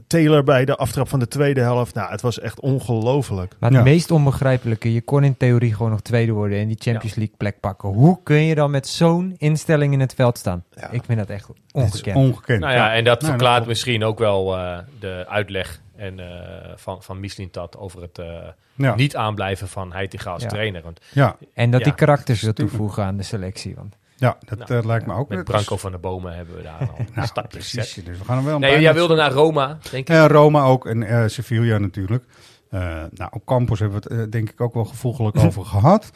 Taylor bij de aftrap van de tweede helft. Nou, het was echt ongelooflijk. Maar het Ja. meest onbegrijpelijke, je kon in theorie gewoon nog tweede worden en die Champions League plek pakken. Hoe kun je dan met zo'n instelling in het veld staan? Ja. Ik vind dat echt ongekend. ongekend. Nou ja, en dat Nou, verklaart misschien ook wel eh, de uitleg en, eh, van, van Mislintat over het eh, Ja. niet aanblijven van Heitinga als Ja. trainer. Want Ja, En dat Ja, die karakters wil tuurlijk. toevoegen aan de selectie. Want ja dat Nou, eh, lijkt me ook. met Branco van der Bomen hebben we daar al een Nou, stapje precies. Dus we gaan er wel een Nee, jij wilde naar Roma, denk ik. Roma ook en eh, Sevilla natuurlijk. Eh, nou, op Campos hebben we het denk ik ook wel gevoeglijk over gehad.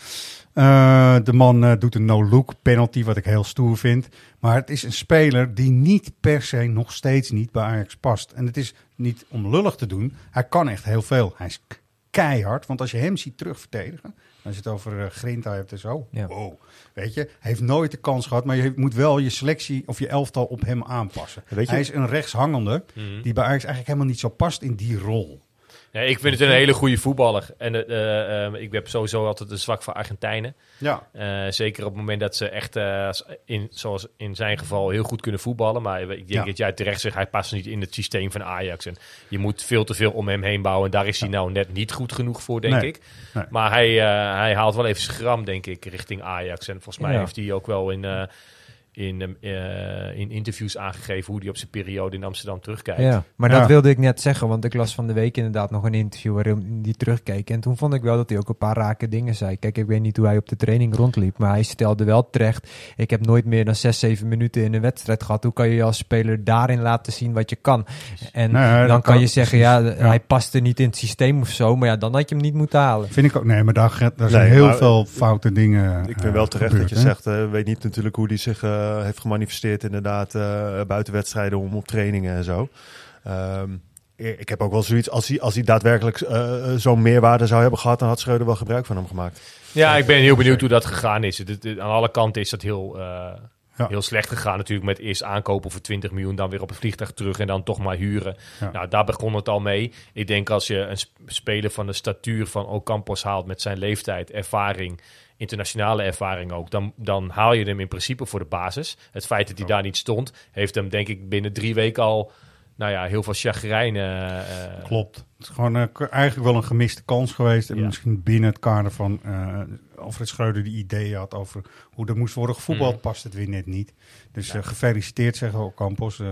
Eh, de man doet een no-look penalty, wat ik heel stoer vind. Maar het is een speler die niet per se, nog steeds niet, bij Ajax past. En het is niet om lullig te doen. Hij kan echt heel veel. Hij is keihard, want als je hem ziet terugverdedigen... Als je het over uh, Grinta hebt en zo. Ja. Wow. Weet je, hij heeft nooit de kans gehad, maar je moet wel je selectie of je elftal op hem aanpassen. Weet je- Hij is een rechtshangende Mhm. die bij Ajax eigenlijk helemaal niet zo past in die rol. Ik vind het een hele goede voetballer. En eh, eh, ik heb sowieso altijd een zwak voor Argentijnen. Ja. Eh, zeker op het moment dat ze echt, in, zoals in zijn geval, heel goed kunnen voetballen. Maar ik denk Ja. dat jij terecht zegt, hij past niet in het systeem van Ajax. En je moet veel te veel om hem heen bouwen. En daar is hij nou net niet goed genoeg voor, denk Nee. ik. Nee. Maar hij, hij haalt wel even schram, denk ik, richting Ajax. En volgens mij Ja. heeft hij ook wel in, in, eh, in interviews aangegeven hoe hij op zijn periode in Amsterdam terugkijkt. Ja, maar Ja. dat wilde ik net zeggen, want ik las van de week inderdaad nog een interview waarin die terugkeek. En toen vond ik wel dat hij ook een paar rake dingen zei. Kijk, ik weet niet hoe hij op de training rondliep, maar hij stelde wel terecht. Ik heb nooit meer dan 6, 7 minuten in een wedstrijd gehad. Hoe kan je je als speler daarin laten zien wat je kan? En Nee, dan kan kan- je zeggen, ja, hij paste niet in het systeem of zo. Maar ja, dan had je hem niet moeten halen. Vind ik ook. Nee, maar daar, daar zijn Nee, heel maar- veel foute dingen. Ik vind eh, wel terecht gebeurd, dat je hè? zegt, eh, weet niet natuurlijk hoe die zich eh, heeft gemanifesteerd inderdaad eh, buiten wedstrijden om op trainingen en zo. Ehm, ik heb ook wel zoiets, als hij, als hij daadwerkelijk eh, zo'n meerwaarde zou hebben gehad, dan had Schreuder wel gebruik van hem gemaakt. Ja, ik ben heel benieuwd hoe dat gegaan is. Het, het- aan alle kanten is dat heel, eh, Ja. heel slecht gegaan. Natuurlijk met eerst aankopen voor 20 miljoen, dan weer op het vliegtuig terug en dan toch maar huren. Ja. Nou, daar begon het al mee. Ik denk als je een sp- speler van de statuur van Ocampos haalt met zijn leeftijd, ervaring, internationale ervaring ook, dan, dan haal je hem in principe voor de basis. Het feit dat hij daar niet stond, heeft hem denk ik binnen drie weken al nou ja, heel veel chagrijn. eh, Klopt. Het is gewoon eh, eigenlijk wel een gemiste kans geweest. En Ja. misschien binnen het kader van eh Alfred Schreuder die ideeën had over hoe er moest worden gevoetbald, Mhm. past het weer net niet. Dus gefeliciteerd zeggen we ook Campos.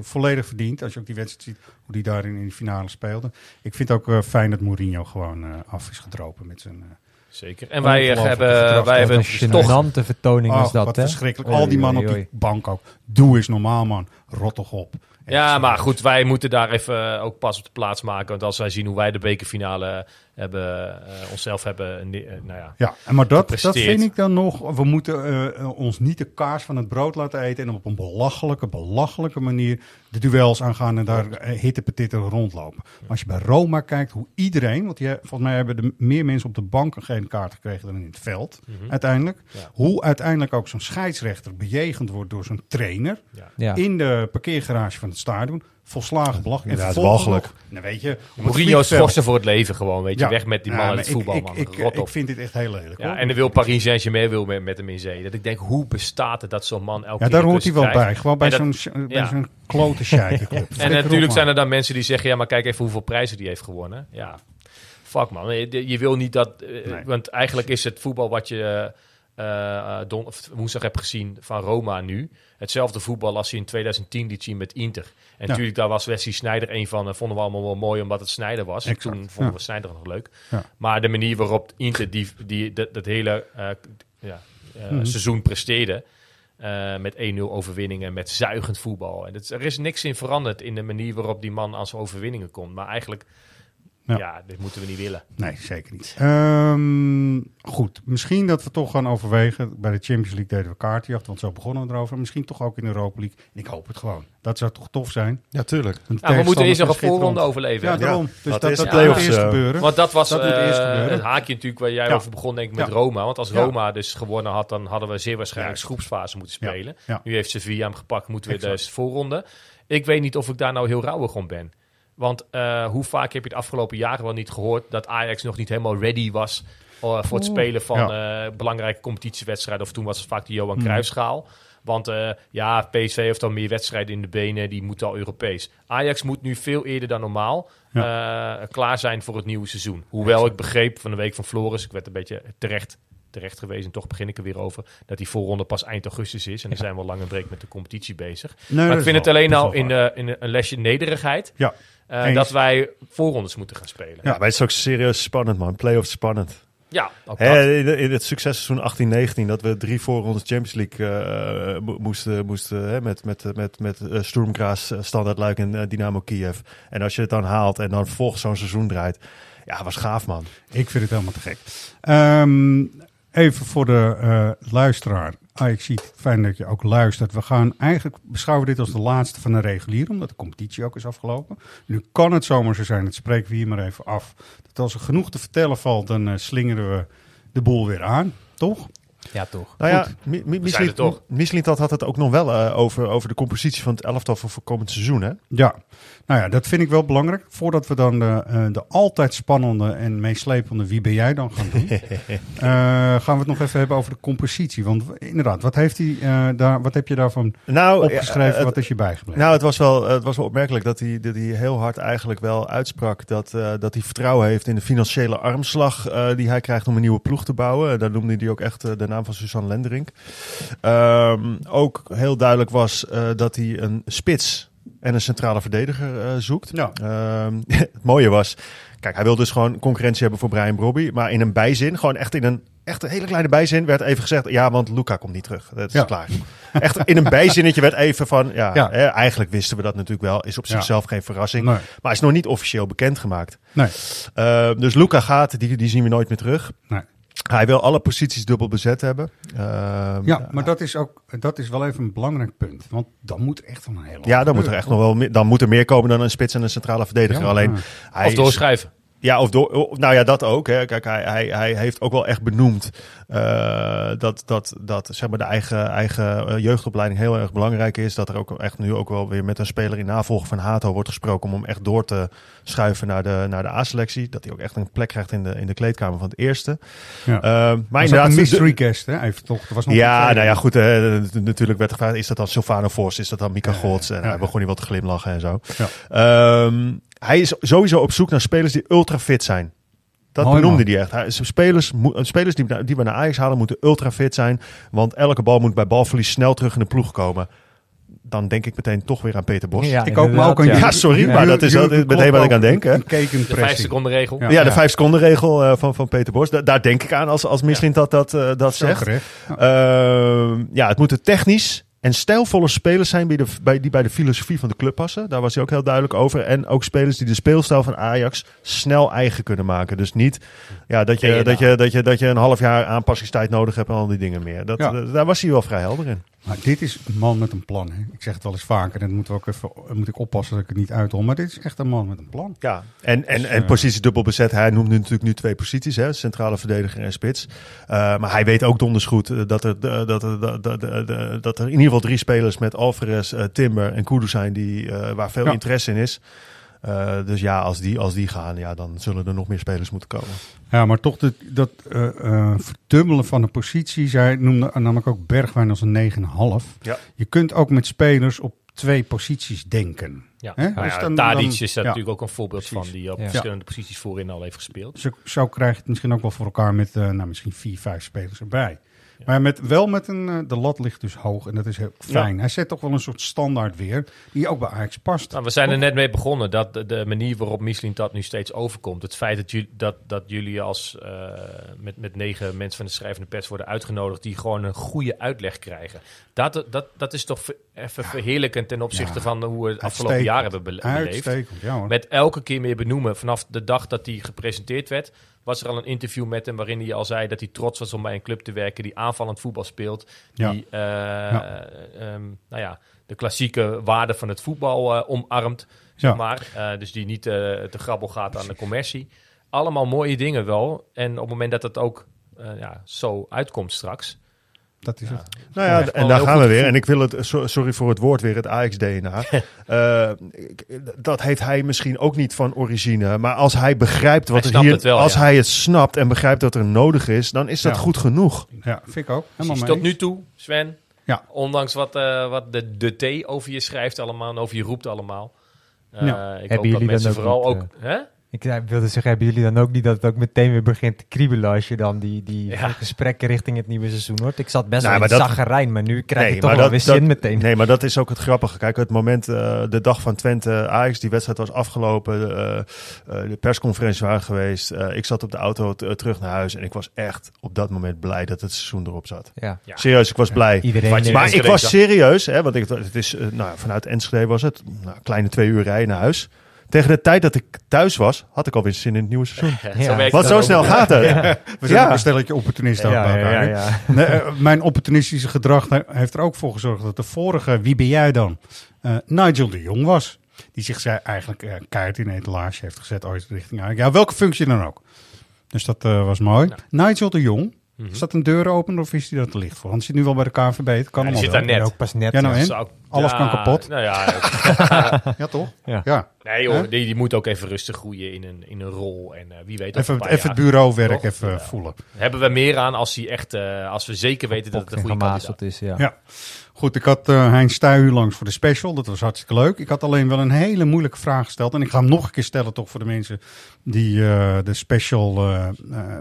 Volledig verdiend als je ook die wedstrijd ziet hoe die daarin in de finale speelde. Ik vind ook fijn dat Mourinho gewoon af is gedropen met zijn... Zeker. En wij hebben, wij hebben een toch gênante vertoning was Ach, dat, wat hè? verschrikkelijk. Al die mannen op die bank ook. Doe eens normaal, man. Rot toch op. Ja, maar goed, wij moeten daar even eh, ook pas op de plaats maken. Want als wij zien hoe wij de bekerfinale hebben, eh, onszelf hebben, eh, nou ja, Ja, en maar dat, dat vind ik dan nog. We moeten ons niet de kaas van het brood laten eten en op een belachelijke, belachelijke manier de duels aangaan en daar uh, hittepetitten rondlopen. Maar als je bij Roma kijkt, hoe iedereen, want die, volgens mij hebben er meer mensen op de bank geen kaart gekregen dan in het veld, Mhm. uiteindelijk. Ja. Hoe uiteindelijk ook zo'n scheidsrechter bejegend wordt door zo'n trainer Ja. In de parkeergarage van het stadion. Volslagen belachelijk. Ja, En het is nog- Nou, weet je, Mourinho voor het leven gewoon, weet je. Ja. Weg met die Ja, man maar het voetbal, ik, man. Ik, ik, Rot ik op. vind dit echt heel lelijk. Ja, hoor. en dan wil Paris Saint-Germain wil met, met hem in zee. Dat ik denk, hoe bestaat het dat zo'n man elke Ja, keer daar hoort hij wel bij. Gewoon bij zo'n ja. zo'n klote scheikenclub. En natuurlijk zijn er dan mensen die zeggen, ja, maar kijk even hoeveel prijzen die heeft gewonnen. Ja, fuck man. Je, je wil niet dat, eh, Nee. want eigenlijk is het voetbal wat je eh, eh, don, woensdag hebt gezien van Roma nu, hetzelfde voetbal als je in 2010 liet zien met Inter. En Ja. natuurlijk, daar was Wesley Sneijder een van, eh, vonden we allemaal wel mooi omdat het Sneijder was. Exact, Toen vonden ja. we Sneijder nog leuk. Ja. Maar de manier waarop Inter die, die, dat, dat hele ja, Mhm. seizoen presteerde. met 1-0 overwinningen, met zuigend voetbal. En er is niks in veranderd in de manier waarop die man aan zijn overwinningen komt. Maar eigenlijk, Ja. ja, dit moeten we niet willen. Nee, zeker niet. Ehm, goed, misschien dat we toch gaan overwegen. Bij de Champions League deden we kaartjacht, want zo begonnen we erover. Misschien toch ook in de Europa League. Ik hoop het gewoon. Dat zou toch tof zijn. Ja, tuurlijk. De Nou, we moeten eerst nog een voorronde overleven. Ja, daarom. Ja, Dus dat dat, is dat, de moet eerst eh, gebeuren. Want dat was Dat moet eerst gebeuren. het haakje natuurlijk waar jij Ja. over begon, denk ik, met Ja. Roma. Want als Ja. Roma dus gewonnen had, dan hadden we zeer waarschijnlijk groepsfase moeten Ja. spelen. Ja. Nu heeft Sevilla hem gepakt, moeten we Exact. dus voorronde. Ik weet niet of ik daar nou heel rauwig om ben. Want eh, hoe vaak heb je het afgelopen jaren wel niet gehoord dat Ajax nog niet helemaal ready was eh, voor het Oeh. spelen van eh, belangrijke competitiewedstrijden. Of toen was het vaak de Johan Mhm. Cruijffschaal. Want eh, ja, PSV heeft al meer wedstrijden in de benen, die moeten al Europees. Ajax moet nu veel eerder dan normaal eh, klaar zijn voor het nieuwe seizoen. Hoewel ik begreep van de week van Floris, ik werd een beetje terecht, terecht geweest en toch begin ik er weer over, dat die voorronde pas eind augustus is. En dan zijn we al lang een break met de competitie bezig. Nee, maar ik vind het alleen nou in, eh, in een lesje nederigheid Ja. Eh, dat wij voorrondes moeten gaan spelen. Ja, maar het is ook serieus spannend, man. Playoffs spannend. Ja, ook Hè, dat. in, in het successeizoen 18-19, dat we drie voorrondes Champions League eh, mo- moesten, moesten hè, met, met, met, met eh, Sturm Graz, Standard Luik en Dynamo Kiev. En als je het dan haalt en dan vervolgens zo'n seizoen draait, ja, was gaaf, man. Ik vind het helemaal te gek. Ehm, even voor de eh, luisteraar. Ah, ik zie het fijn dat je ook luistert. We gaan eigenlijk beschouwen dit als de laatste van de regulier, omdat de competitie ook is afgelopen. Nu kan het zomaar zo zijn, dat spreken we hier maar even af. Dat als er genoeg te vertellen valt, dan eh, slingeren we de boel weer aan, toch? Ja, toch. Nou ja, Goed. Mi- Mi- We zijn er toch. Mislintat had het ook nog wel eh, over, over de compositie van het elftal voor, voor komend seizoen, hè? Ja, nou ja, dat vind ik wel belangrijk. Voordat we dan de, eh, de altijd spannende en meeslepende wie ben jij dan gaan doen, eh, gaan we het nog even hebben over de compositie. Want inderdaad, wat, heeft hij, eh, daar, wat heb je daarvan Nou, opgeschreven? het- wat is je bijgebleven? Nou, het was wel, het was wel opmerkelijk dat hij, dat hij heel hard eigenlijk wel uitsprak dat, eh, dat hij vertrouwen heeft in de financiële armslag eh, die hij krijgt om een nieuwe ploeg te bouwen. En daar noemde hij ook echt de naam van Suzanne Lenderink. Ehm, ook heel duidelijk was eh, dat hij een spits en een centrale verdediger eh, zoekt. Ja. Ehm, het mooie was, kijk, hij wil dus gewoon concurrentie hebben voor Brian Brobby, maar in een bijzin, gewoon echt in een echt een hele kleine bijzin werd even gezegd, ja, want Luca komt niet terug. Dat is Ja. klaar. Echt in een bijzinnetje werd even van, ja, Ja. Hè, eigenlijk wisten we dat natuurlijk wel, is op zichzelf geen verrassing, Nee. maar is nog niet officieel bekendgemaakt. Nee. Uh, dus Luca gaat, die, die zien we nooit meer terug. Nee. Hij wil alle posities dubbel bezet hebben. Ehm, Ja, maar dat is ook dat is wel even een belangrijk punt. Want dan moet er echt wel een hele ja, dan moet er echt nog wel meer, dan moet er meer komen dan een spits en een centrale verdediger. Ja, Alleen, ja. hij Of is- doorschrijven. Ja, of door, of- nou ja, dat ook. Hè. Kijk, hij, hij, hij heeft ook wel echt benoemd eh, dat, dat, dat zeg maar, de eigen, eigen eh, jeugdopleiding heel erg belangrijk is. Dat er ook echt nu ook wel weer met een speler in navolging van Hato wordt gesproken om hem echt door te schuiven naar de, naar de A-selectie. Dat hij ook echt een plek krijgt in de, in de kleedkamer van het eerste. Ja. Eh, maar inderdaad, een mystery guest, hè? Even toch. Was nog ja, nou ja, goed. natuurlijk werd gevraagd, is dat dan Silvano Vos? Is dat dan Mika Gods? En hij begon hij wat te glimlachen en zo. Ja. Ehm, hij is sowieso op zoek naar spelers die ultra fit zijn. Dat Mooi, benoemde man. hij echt. Hij, spelers mo- spelers die, we- die we naar Ajax halen moeten ultra fit zijn. Want elke bal moet bij balverlies snel terug in de ploeg komen. Dan denk ik meteen toch weer aan Peter Bos. Ja, Ik ook, maar ook aan Ja, sorry, Ja. maar dat is wel meteen wat ik aan denk. Hè? De vijf seconden regel. Ja. Ja, de vijf seconden regel eh, van, van Peter Bos. Da- daar denk ik aan als, als Mislint dat, dat, eh, dat zegt. Ehm, ja, het moet er technisch En stijlvolle spelers zijn die, de, bij, die bij de filosofie van de club passen. Daar was hij ook heel duidelijk over. En ook spelers die de speelstijl van Ajax snel eigen kunnen maken. Dus niet ja, dat, je, dat, je, dat, je, dat je een half jaar aanpassingstijd nodig hebt en al die dingen meer. Dat, Ja. daar was hij wel vrij helder in. Maar dit is een man met een plan. Hè. Ik zeg het wel eens vaker. En dan moeten we ook even, moet ik oppassen dat ik het niet uithol. Maar dit is echt een man met een plan. Ja, en, en, Dus, en eh, positie dubbel bezet. Hij noemt nu natuurlijk nu twee posities, hè, centrale verdediger en spits. Uh, maar hij weet ook donders goed dat, er, dat, er, dat, dat, dat, dat er in ieder geval drie spelers met Alvarez, uh, Timber en Kudu zijn die, uh, waar veel Ja. interesse in is. Uh, dus ja, als die, als die gaan, ja, dan zullen er nog meer spelers moeten komen. Ja, maar toch de, dat uh, uh, verdubbelen van de positie. Zij noemde namelijk ook Bergwijn als een 9,5. Ja. Je kunt ook met spelers op twee posities denken. Ja, Hè? nou Dus ja, dan- is daar ja. natuurlijk ook een voorbeeld Precies. van, die op Ja. verschillende posities voorin al heeft gespeeld. Zo, zo krijg je het misschien ook wel voor elkaar met uh, nou, misschien vier, vijf spelers erbij. Maar met, wel met een, uh, de lat ligt dus hoog en dat is heel fijn. Hij zet toch wel een soort standaard weer, die ook bij Ajax past. Nou, we zijn er net mee begonnen dat de, de manier waarop Michelin dat nu steeds overkomt. Het feit dat jullie, dat, dat jullie als uh, met, met negen mensen van de schrijvende pers worden uitgenodigd die gewoon een goede uitleg krijgen. Dat, dat, dat is toch even verheerlijkend ten opzichte Ja. van hoe we het afgelopen jaar hebben bele- beleefd. Uitstekend, ja hoor. Met elke keer meer benoemen. Vanaf de dag dat hij gepresenteerd werd, was er al een interview met hem waarin hij al zei dat hij trots was om bij een club te werken die aanvallend voetbal speelt. Die uh, ja. Um, nou ja, de klassieke waarde van het voetbal uh, omarmt. Zeg maar. Dus die niet te grabbel gaat aan de commercie. Allemaal mooie dingen wel. En op het moment dat het ook ja, zo uitkomt straks. Dat is het. Nou ja, en daar gaan we weer. En ik wil het, so- sorry voor het woord weer, het Ajax-DNA. uh, dat heeft hij misschien ook niet van origine. Maar als hij begrijpt wat Hij er hier. het wel, als ja. hij het snapt en begrijpt dat er nodig is, dan is dat Ja. goed genoeg. Ja, vind ik ook. Helemaal tot nu toe, Sven. Ja. Ondanks wat, uh, wat de, de T over je schrijft allemaal en over je roept allemaal. Uh, Ja. Ik Hebben hoop dat mensen vooral ook... Hè? Ik ik wilde zeggen, hebben jullie dan ook niet dat het ook meteen weer begint te kriebelen als je dan die, die Ja. gesprekken richting het nieuwe seizoen hoort? Ik zat best Nou, wel in maar dat- maar nu krijg je Nee, toch maar wel dat- weer zin dat- meteen. Nee, maar dat is ook het grappige. Kijk, het moment, eh, de dag van Twente Ajax, die wedstrijd was afgelopen. eh, eh, de persconferenties waren geweest. eh, ik zat op de auto t- terug naar huis en ik was echt op dat moment blij dat het seizoen erop zat. Ja. Ja. Serieus, ik was blij. Iedereen Maar Enschede ik was serieus, hè, want ik, het is, nou, vanuit Enschede was het nou, een kleine twee uur rijden naar huis. Tegen de tijd dat ik thuis was, had ik alweer zin in het nieuwe seizoen. Ja. het zo ook. snel gaat het. We zijn Ja. een stelletje opportunisten Ja, bij ja, elkaar, ja? Nee, eh, mijn opportunistische gedrag he- heeft er ook voor gezorgd dat de vorige, wie ben jij dan, eh, Nigel de Jong was. Die zich zij eigenlijk eh keihard in de etalage heeft gezet ooit richting. Ja, welke functie dan ook. Dus dat eh, was mooi. Nigel de Jong, Mhm. is dat een deur open of is die dat te licht voor? Want zit nu wel bij de KNVB, het kan Ja, die allemaal zit daar net. Ook pas net. Ja, nou? Zou- Alles Ja, kan kapot. Nou ja, Ja, toch? Ja. Ja. nee joh, die, die moet ook even rustig groeien in een, in een rol. En eh, wie weet Even, een paar even het bureauwerk Toch? even Ja. voelen. Hebben we meer aan als, hij echt, eh, als we zeker weten dat het een goede kandidaat is, ja. Goed, ik had eh Hein Stuy langs voor de special. Dat was hartstikke leuk. Ik had alleen wel een hele moeilijke vraag gesteld. En ik ga hem nog een keer stellen toch voor de mensen die eh, de special eh,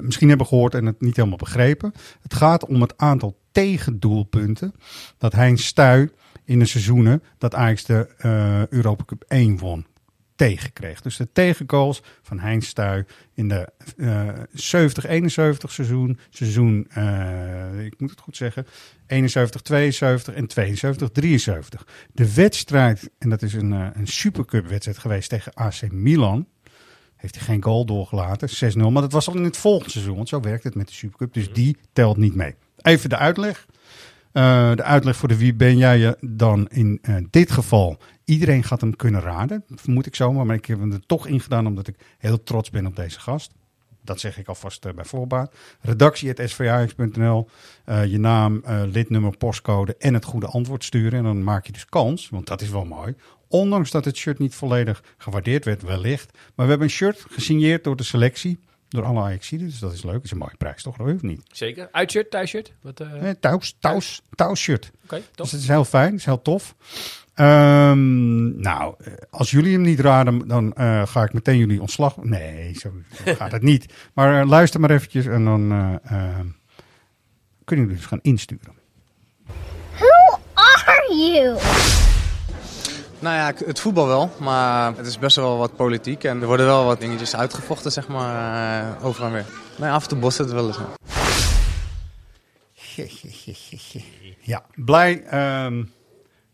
misschien hebben gehoord en het niet helemaal begrepen. Het gaat om het aantal tegendoelpunten dat Hein Stuy in de seizoenen dat Ajax de Europa Cup 1 won tegenkreeg. Dus de tegengoals van Heinz Stuy in de eh 70-71 seizoen, seizoen, eh, ik moet het goed zeggen, 71-72 en 72-73. De wedstrijd, en dat is een, eh, een supercup wedstrijd geweest tegen AC Milan, heeft hij geen goal doorgelaten, 6-0. Maar dat was al in het volgende seizoen, want zo werkt het met de supercup. Dus die telt niet mee. Even de uitleg. Eh, de uitleg voor de wie ben jij je dan in eh, dit geval. Iedereen gaat hem kunnen raden, vermoed ik zomaar. Maar ik heb hem er toch in gedaan omdat ik heel trots ben op deze gast. Dat zeg ik alvast eh, bij voorbaat. Redactie.svax.nl. eh je naam, eh, lidnummer, postcode en het goede antwoord sturen. En dan maak je dus kans, want dat is wel mooi. Ondanks dat het shirt niet volledig gewaardeerd werd, wellicht. Maar we hebben een shirt gesigneerd door de selectie. Door alle Ajaxiden, dus dat is leuk. Dat is een mooie prijs, toch? Dat hoeft niet. Zeker. Uitshirt, thuisshirt? Wat, eh, Eh, Thuis, thuis, thuis shirt. Oké, Dus het is heel fijn, het is heel tof. Ehm, nou, als jullie hem niet raden, dan eh, ga ik meteen jullie ontslag. Nee, zo, gaat het niet. Maar eh, luister maar eventjes en dan eh, eh, kunnen jullie dus gaan insturen. Who are you? Nou ja, het voetbal wel, maar het is best wel wat politiek en er worden wel wat dingetjes uitgevochten, zeg maar, uh, over en weer. Ja, af en toe botst het wel eens. Ja, blij. ehm,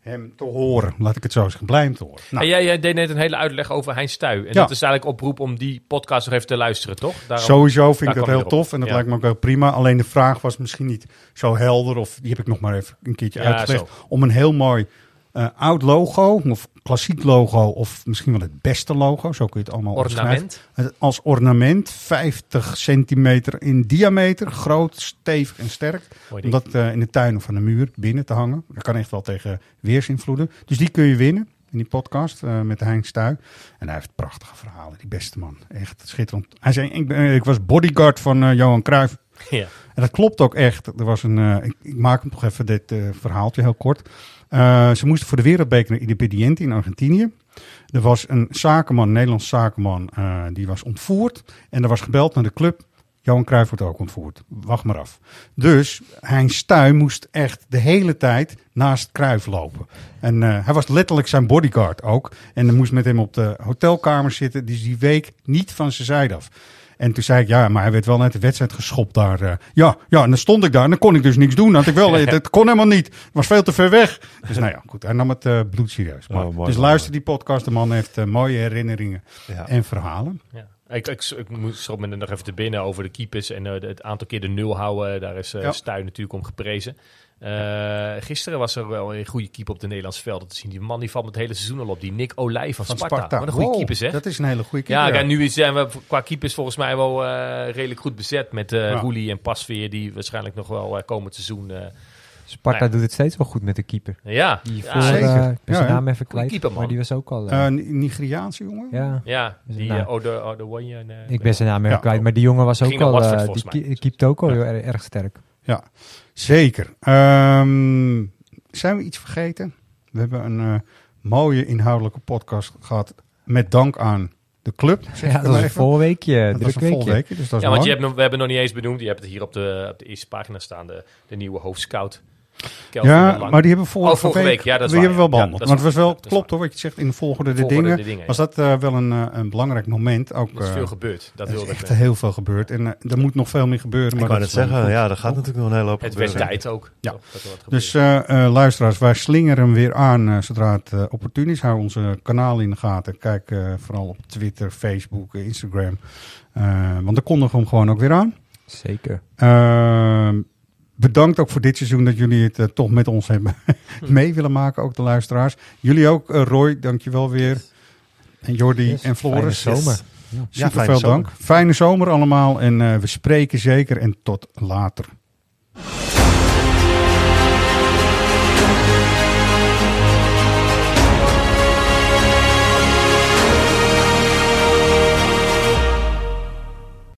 hem te horen. Laat ik het zo zeggen, blij hem te horen. Nou, En jij, jij deed net een hele uitleg over Hein Stuy. En Ja. dat is eigenlijk oproep om die podcast nog even te luisteren, toch? Daarom- Sowieso vind ik dat heel tof en dat Ja. lijkt me ook wel prima. Alleen de vraag was misschien niet zo helder, of die heb ik nog maar even een keertje Ja, uitgelegd. zo. Om een heel mooi eh, oud logo, of klassiek logo, of misschien wel het beste logo, zo kun je het allemaal Ornament? Als ornament, 50 centimeter in diameter, groot, stevig en sterk. Mooi Om dat eh, in de tuin of aan de muur binnen te hangen. Dat kan echt wel tegen weersinvloeden. Dus die kun je winnen in die podcast eh, met Hein Stuy. En hij heeft prachtige verhalen, die beste man. Echt schitterend. Hij zei, ik, ben- ik was bodyguard van eh, Johan Cruijff. Ja. En dat klopt ook echt. Er was een, eh, ik, ik maak hem toch even dit eh, verhaaltje heel kort. Eh, ze moesten voor de wereldbeker Independiente in Argentinië. Er was een zakenman, een Nederlands zakenman, eh, die was ontvoerd. En er was gebeld naar de club. Johan Cruijff wordt ook ontvoerd. Wacht maar af. Dus Hein Stuy moest echt de hele tijd naast Cruijff lopen. En eh, hij was letterlijk zijn bodyguard ook. En dan moest met hem op de hotelkamer zitten. Dus die week niet van zijn zijde af. En toen zei ik, ja, maar hij werd wel net de wedstrijd geschopt daar. eh. ja, ja, en dan stond ik daar en dan kon ik dus niks doen. Had ik wel, het kon helemaal niet. Het was veel te ver weg. Dus nou ja, goed, hij nam het eh bloedserieus. Maar, Oh, mooi, dus mooi, luister die podcast. De man heeft eh, mooie herinneringen Ja. en verhalen. Ja. Ik, ik, ik moet schrok me nog even te binnen over de keepers en het aantal keer de nul houden. Daar is Ja. Stuy natuurlijk om geprezen. Eh, gisteren was er wel een goede keeper op de Nederlandse velden te zien. Die man die valt met het hele seizoen al op. Die Nick Olij van, Van Sparta. Sparta. Wat een goede Wow, keeper zeg. dat is een hele goede Ja, keeper, kijk, ja. nu zijn we qua keepers volgens mij wel eh, redelijk goed bezet. Met eh Ja. Roelie en Pasveer die waarschijnlijk nog wel eh, komend seizoen... Sparta nou ja. doet het steeds wel goed met de keeper. Ja, Die ja, voor, zeker. ik ben Ja, zijn naam even kwijt, keeper, man. maar die was ook al... Ni- Nigeriaanse jongen? ja. Ja, die uh? Ode, Ode Ik ben zijn naam even Ja. kwijt, maar die jongen was ook al... Die keept ook al Ja. heel erg, erg sterk. Ja, zeker. Ehm, zijn we iets vergeten? We hebben een eh, mooie inhoudelijke podcast gehad met dank aan de club. Ja, dat was een even. vol weekje, Dat was een vol weekje. weekje, dus dat is Ja, want je hebt, we hebben nog niet eens benoemd. Je hebt het hier op de, op de eerste pagina staan. De, de nieuwe hoofdscout. Kelvin Ja, Lang. maar die hebben we vorige, Oh, vorige week. Ja, dat is die waar, hebben we wel behandeld. Ja, dat het was wel, klopt hoor, wat je zegt, in de volgorde de Volgorde dingen, de dingen, was dat eh, wel een, eh, een belangrijk moment. Ook, Er is eh, veel gebeurd. Dat er is wilde ik echt heel veel gebeurd. En er moet nog veel meer gebeuren. Ik Maar wou dat net is wel zeggen, goed. ja, er gaat natuurlijk nog een hele hoop Het werd tijd ook. Ja. Dus eh, eh, luisteraars, wij slingeren hem weer aan zodra het eh, opportun is. Hou onze kanaal in de gaten. Kijk eh, vooral op Twitter, Facebook, Instagram. Eh, want dan kondigen we hem gewoon ook weer aan. Zeker. Bedankt ook voor dit seizoen dat jullie het eh, toch met ons hebben mee willen maken, ook de luisteraars. Jullie ook, eh, Roy, dankjewel weer. En Jordi Yes, en Floris. fijne zomer. Ja, Ja, Super fijne veel zomer. dank. Fijne zomer allemaal en eh, we spreken zeker en tot later.